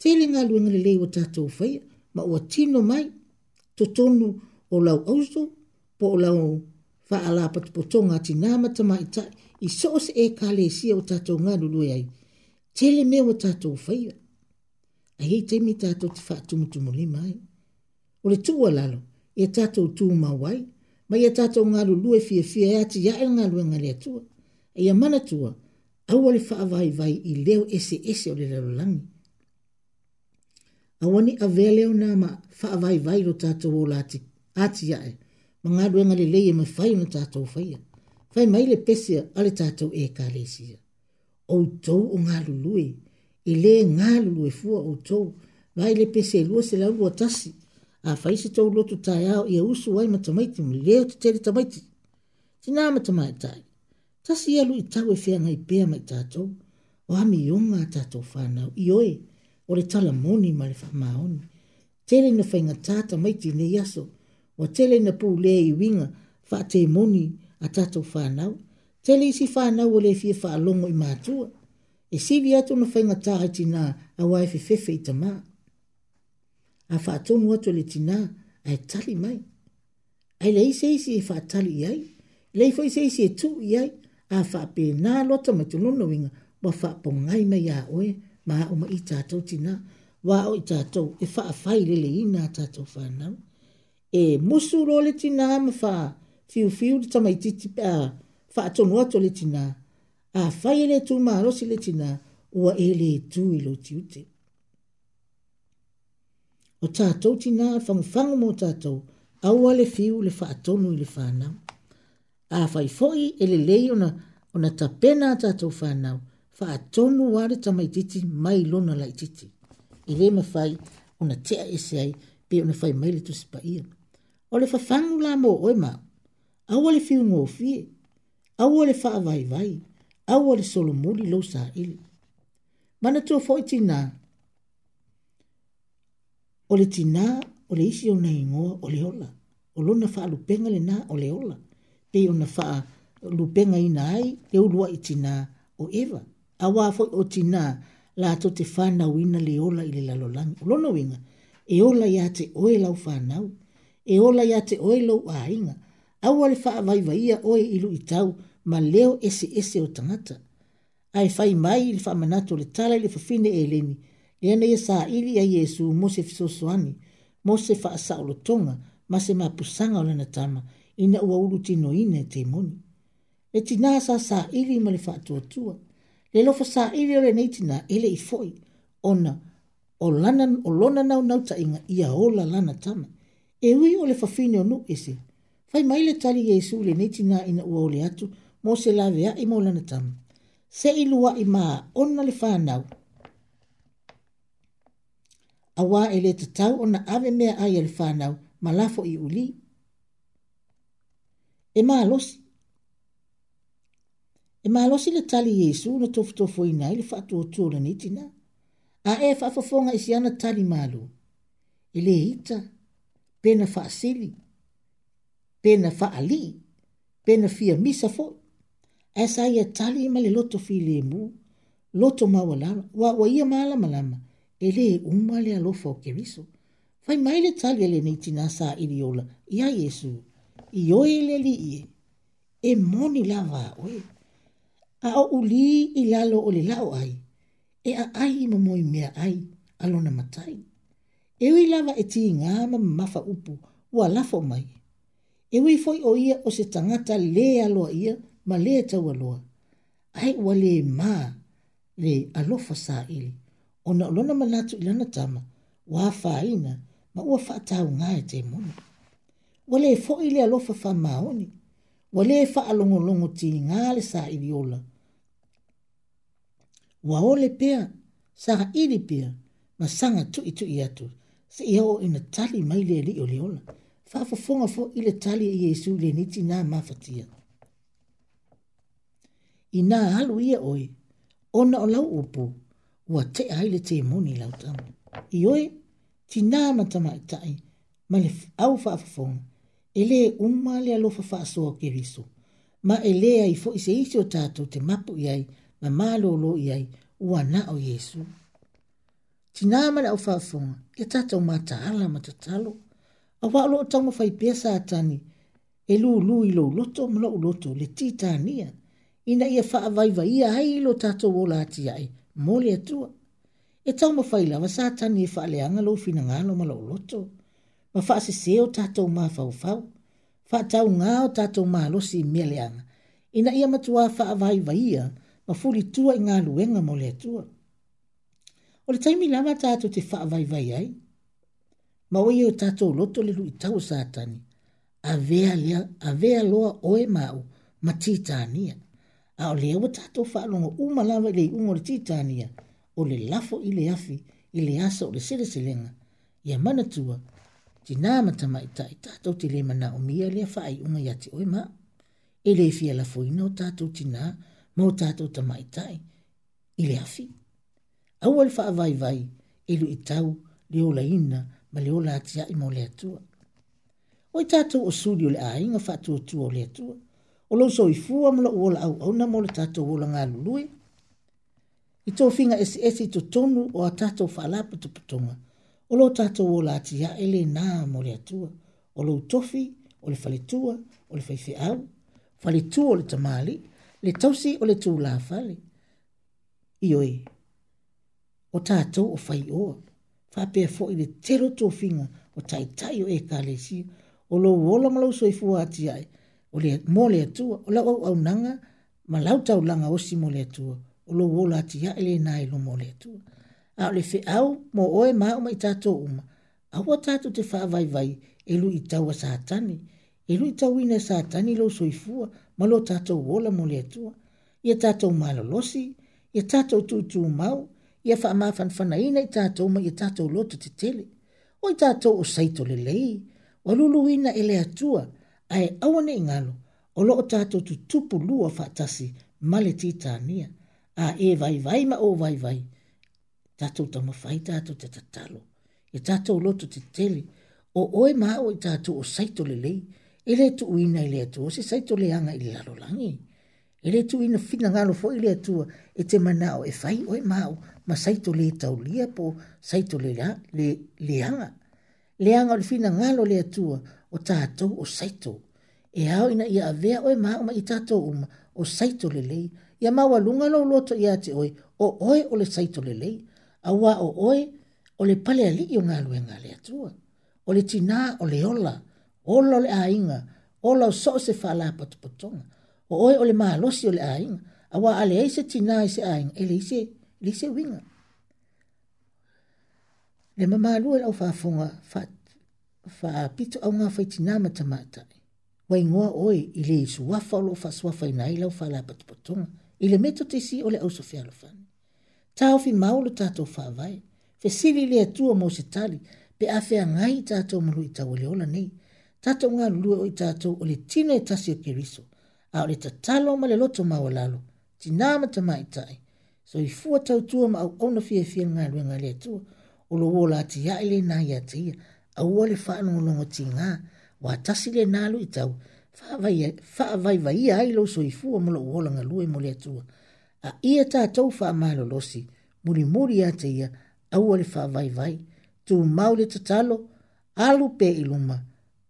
S1: te le ngā lue ngā le lei o tātou whaia, ma ua tino mai, to tonu o lau auso, po o lau faa la patipotonga ti nā matama i e tai, i soos e kā le o tātou ngā lue ngā tele me o tato o faia. A hei te mi tato te wha tumu tumu ni mai. O le tua lalo, e tato o tū mawai, mai e tato o ngaru lue fia fia e ati yae ngaru e ngare atua. E ia mana tua, awa le wha avai vai i leo ese ese o le lalo langi. Awani a vea leo nā ma wha avai vai ro tato o lati ati yae, ma ngaru e ngare leie me whai na tato o faia. Fai mai le pesia ale tato e kare o tou o ngā lului. I le ngā lului fua o tou. Vai le pese lua se la lua tasi. A fai se tou loto tai au i a usu wai matamaiti. Mi leo te tere tamaiti. Ti nā matamai tai. Tasi i alu i tau e fea ngai pea mai tātou. O ami i o ngā tātou whānau. I oe, o le tala moni ma le whamaoni. Tele na whainga tāta maiti ne yaso. O tele na pū lea i winga. Fa te moni a tātou whānau tele isi fanau o le fia faalogo i matua e sivi atu na faigatā ai tinā auā e fefefe i tamā a faatonu atu e le tinā ae tali mai ae leai isi e tali i ai lei foi seisi e tuu i ai a faapenā lota mai tonono uiga ua faapogai mai a oe ma a'o ma i tatou tinā vao i tatou e faafai leleina a tatou fanau e musu lo le tinā ma faafiufiu le tamaititi pe a uh, fa atonu ato le tina, a fai e le tu maharosi le tina, ua ele tu ilo ti ute. O tātou tina, fangfangu mo tātou, aua le fiu le fa atonu ile whanau. A fai foi ele lei ona, ona tapena tātou whanau, fa atonu ware tamaititi mai lona laititi. Ile ma fai, ona tea ese ai, pe ona fai mai le tu sipa ia. O le fafangu la mo oema, aua le fiu ngofie, fie, Awa le faa vai vai. Awa le solo lo sa ili. Mana tua fo i tina. O le tina, o le isi o na ingoa, o le ola. O lo na faa lupenga le na, o le ola. Pe o na faa lupenga ina ai, pe o lua i tina o eva. Awa fo o tina, la to te fana wina le ola ili lalolangi. O lo na winga, e ola ya te oe lau fana u. E ola ya te oe lau ainga aua le faavaivaia oe i lui tau ma leo eseese o tagata ae fai mai i le faamanatu o le tala i le fafine eleni lea na ia saʻili ia iesu mo se fesoasoani mo se faasaʻolotoga ma se mapusaga o lana tama ina ua ulutinoina e temoni le tinā sa saʻili ma le faatuatua le lofa saʻili o lenei tinā eleʻi foʻi ona o lana o lona naunau taʻiga ia ola lana tama e ui o le fafine o nuu ese fai mai le tali iesu lenei tinā ina ua o le atu mo se laveaʻi mo lana tama seʻi luaʻi maaona le fanau auā e lē tatau ona ave mea ai a le fanau ma lafo i uli e malosi e malosi le tali iesu na tofotofoina ai le faatuatua o lenei tinā a e faafofoga isi ana tali malu e lē ita pe na faasili pena fa ali pena fia misa fo esa ia tali ma le loto fi le mu loto ma wala wa wa ia mala mala ma ele umma e le alo fo ke riso fai mai le tali le ni tina sa iliola ia yesu i o ele li ie e moni lava oe a o uli i lalo o le lao ai e a ai i mamoi mea ai alona matai e ui lava e ti ngama mafa upu ua lafo mai e ui foi o ia o se tangata le aloa ia ma le tau aloa. Ai ua le mā le alofa sā ili. O na olona manatu ilana tama, wā whāina, ma ua whātau ngāi e te mona. Wa le fo ili alofa wha maoni. Wa le wha alongolongo ti ngāle sā ili ola. Wa ole pia, sā ili pia, ma sanga tu i tu se atu. o ina tali mai le li o li ola faafofoga fo i le tali e iesu i leniti na mafatia inā alu ia oi, ona o lau upu ua teʻa ai le temoni i lautama i oe tinā matamaʻitaʻi e ma le au faafofoga e lē uma le alofa faasoa o keriso ma e lē ai foʻi se isi o tatou te mapu i ma ma lo lo ai ua na o iesu tinā ma le au faafofoga ia tatou mataala ma tatalo a wa lo tonga fai pesa tani e lu lu i lo e e loto ma lo loto le titania ina ia fa vai vai ia ai lo tato wola ti ai mo le tu e tonga fai la sa tani fa le anga lo fina nga lo ma lo loto ma fa se se o tato ma fa u fa fa tau nga o tato ma lo si milian ina ia ma tua fa vai vai ia ma fuli tua i nga luenga mo le tu o le taimi lava tato te fa vai vai ai ma o iu tatou loto le lui tau satani, avea lea, avea loa oe mau, ma titania. A o lea watato whaalongo umalawa ili ungo le titania, o le lafo ile afi, ile asa o le sere selenga, ia manatua, ti nama tama i tai tatou te lema na umia lea whaai unga ya te oe mau. Ele fia la fuina o tatou ti nā, ma o tatou tama i tai, ile afi. Au wha avai vai, ilu e i tau, leo la ina, ma le ola atia i mo le atua. O i tātou o suri o le ainga whātou o tua o le atua. O lo so i fua mula uola au au na mo le tātou uola ngā lului. I tō finga esi esi to tonu o a tātou whālapa tu putonga. O lo tātou uola atia e le nā mo le atua. O lo tofi, o le faletua, o le faife au, faletua o le tamali, le tausi o le tūlā fale. Ioi, o tātou o fai oa fapea foʻi le tero tofiga o taʻitaʻi o ekalesi o lou ola ma lou soifua ati ae o le mo le atua o lau auaunaga ma lau taulaga osi mo le atua o lou ola ati aʻe lenā e lo mo le atua a o le feʻau mo oe ma uma i tatou uma aua tatou te faavaivai e lui taua satani e lui tauina satani lou soifua ma lo tatou ola mo le atua ia tatou malolosi ia tatou tuutū mau ia fa ma fan fan ina ta to ma ita to lo to tele o ita to o sai to le lei o lulu ina ele atua ai e au ne ngalo o lo ta tu tu pu lu fa tasi male ti a e vai vai ma o vai vai ta to ta ma fai ta to ta ta lo ita to tele o oi ma o ita to o sai to le lei ele tu ina ele tu o se sai le anga ile lo langi ele tu ina fina ngalo fo ile tu e te o e fai o e ma saito le tau lia po saito le la, le leanga. Leanga o le fina ngalo le atua o tātou o saito. E hao ina ia avea oe maa i tātou uma o saito le lei. Ia maua lunga lo loto ia te oe o oe o le saito le lei. Awa o oe o le pale ali i o ngā luenga e le atua. O le tina o le ola, ola o le ainga, ola o so se whala patupotonga. O oe o le maa losi o le ainga. Awa ale eise tina eise ainga, ele eise tina li se winga. Le mama lua lau wha whonga wha pito au ngā whaiti nā matamata. Wai ngoa oi i le isu wafa lo wha sua whai nai lau wha lai patupatonga. I le meto te si o le ausa whi alofani. Tau fi maulu tātou wha vai. Fe sili le atua mo se tali. Pe a whea ngai tātou mulu i tau le ola nei. Tātou ngā lua o i tātou o le tino e tasio keriso. A o le tatalo ma le loto mawalalo. Tinama tamaitai so i fua tau tua ma au kona fia fia ngā rua ngā lea tua, o lo wola ati ya ele nā ya te ia, a ua le whaano ngolongo ti ngā, wa tasi le nā lu i tau, wha vai vai ia ailo so i fua mula uola ngā lue mo lea tua, a ia tā tau wha mālo losi, muri muri a te ia, a ua le wha vai vai, tu mau le tatalo, alu pe iluma,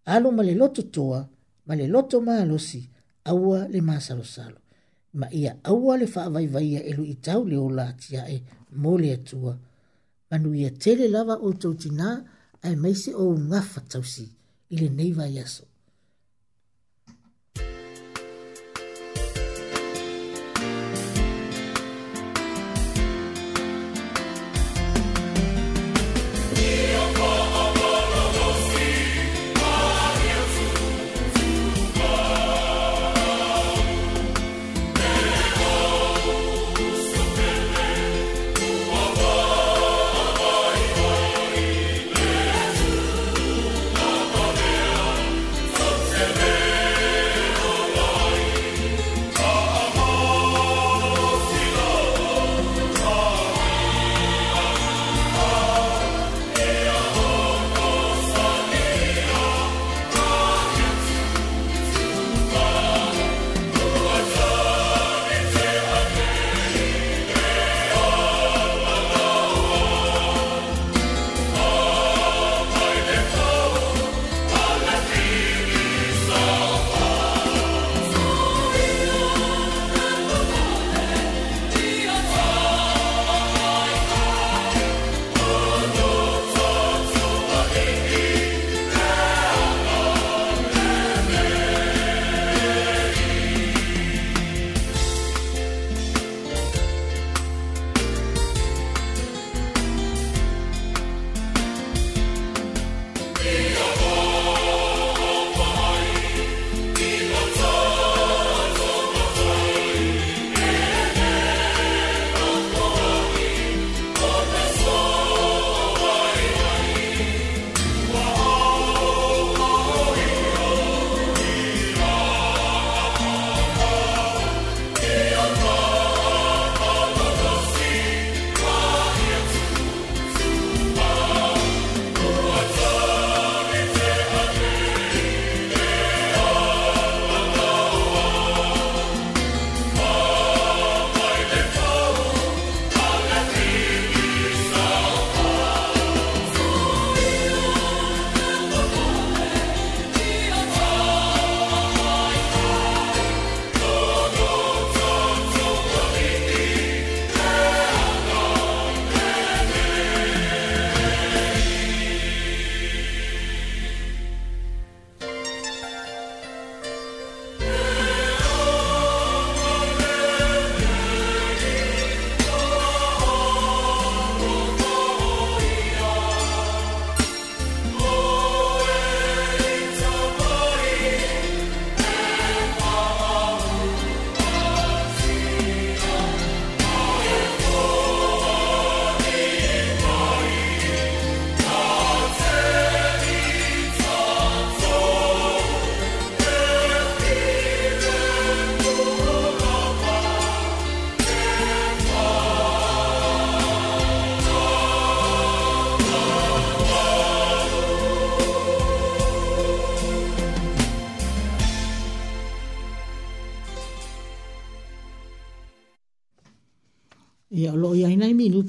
S1: alu ma le loto toa, ma le loto mālosi, a ua le māsalo salo ma ia aua le faavaivaia e lui tau le o latiaʻe mo le atua manuia tele lava outou tinā ae maise ou ngafa tausi i lenei vaiaso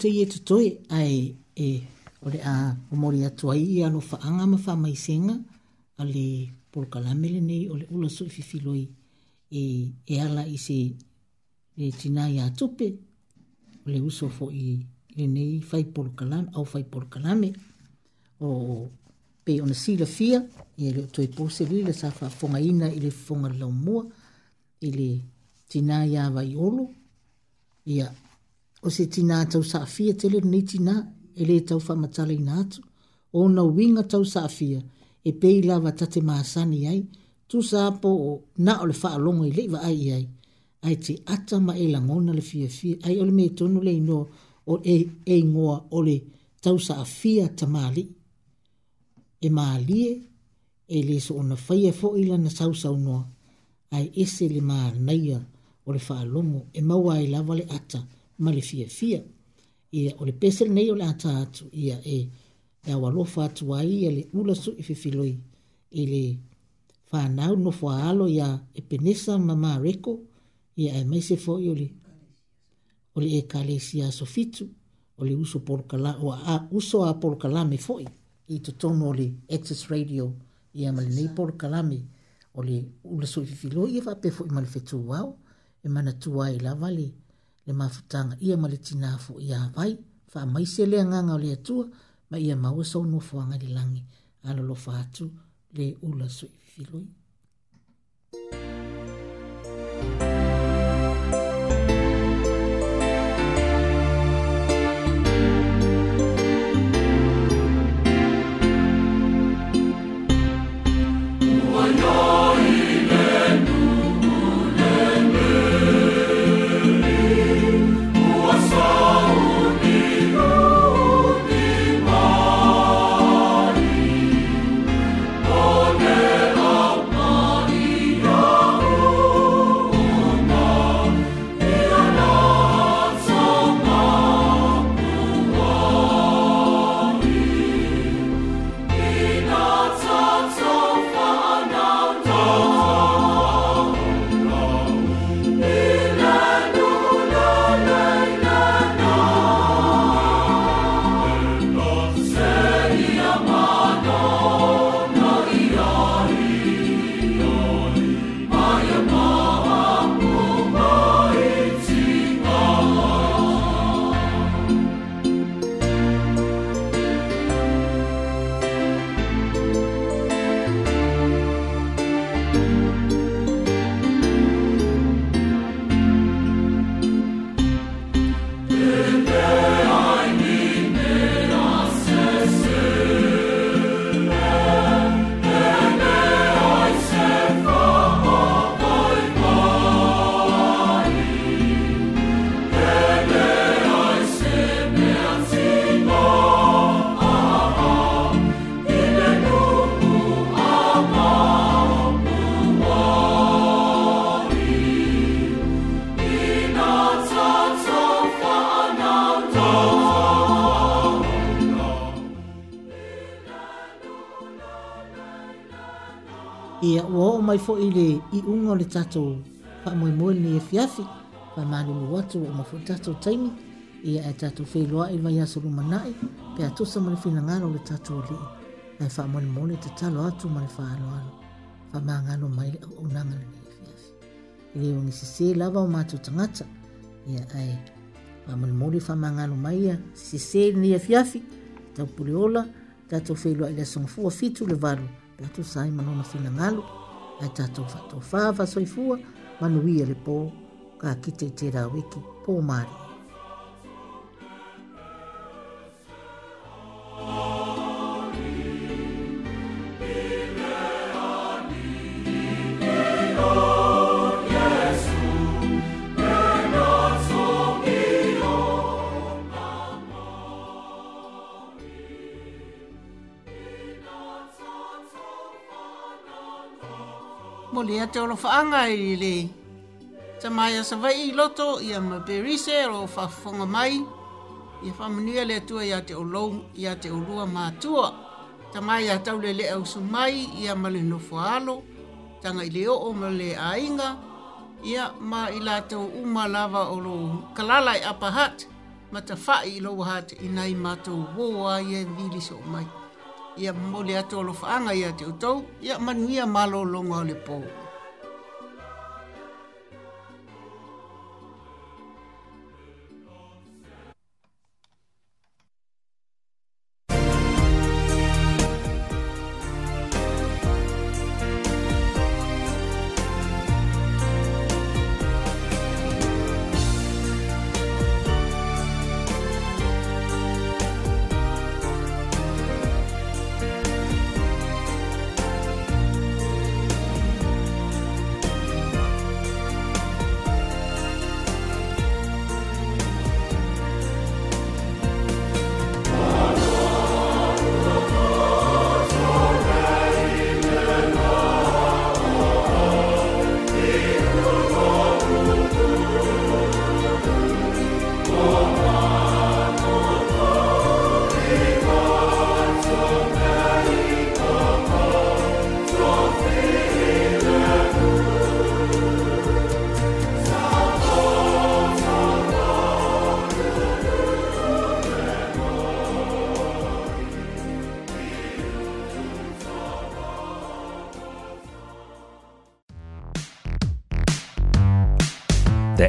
S1: te ie tu toi ai e ore a o mori atua i i anu whaanga ma wha mai senga a le porukalamele nei o le ula sui fifiloi e, e ala i se e tina i atupe o le uso fo i le nei fai porukalame au fai porukalame o pe ona sila fia i e le toi pose li le sa wha fonga ina i le fonga lau mua i le tina i a vai olu i a o se tina tau saafia te leo ni tina e le tau whamatala i nātu. O na winga tau saafia e pei lava tate maasani ai, tu saapo o na o le whaalongo i leiva ai i ai, ai te ata ma e langona le fia fia, ai ole me tonu le ino o e, e ngoa o le tau saafia ta maali. E maalie e le so ona whaia fo ila na sau sau noa, ai ese le maa naia o le whaalongo e maua e lava le ata, ma le fiafia ia o le pese lenei o le ata atu ia e e aualofa atu ai ia le ula suʻi fifiloi i le fanau nofo aalo ia e penesa ma mareko ia e maise foʻi o le ekalesia aso fitu o le uso polokala o a uso a polokalame foʻi i totonu o le access radio ia ma lenei polokalame o le ula suʻi fifiloi ia faapea foʻi ma le fetuao e manatu ai lava le le mafutanga ia ma le tina fo ia vai fa mai se le nganga le tu ma ia mau e so no fo nga le langi alo lo fa tu le ula so filoi mai fo ile i unga le tato pa moi moi ni e fiafi pa maru no watu o mafu tato taimi e i a tato fei loa i vai asuru manai pe a tusa mani fina ngaro le tato li e fa moni moni te talo atu mani fa alo alo fa maa ngano mai le unanga ni e fiafi i le ungi si se lava o matu tangata i a ai pa moni moni fa maa ngano mai ia si se ni e fiafi tau puliola tato fei loa i le songfua fitu le varu pe a manona fina ngaro ai tātou whātou whāwha soifua, manuia le pō, ka kite te rāwiki, pō mārie. te olo whaanga i li le. Ta mai a sa vai i loto i a ma berise ro whafonga mai. I a whamunia le atua i a te olo i a te olua mātua. Ta mai a tau le le au su mai i a ma le nofo alo. Ta ngai le o ma le ainga. I a ma i la tau umalawa o lo kalalai e apahat. Ma ta whai i lo wahat i nai mātou woa i a vili so mai ia mole ato alofaaga ia te outou ia manuia malōlōga o le pō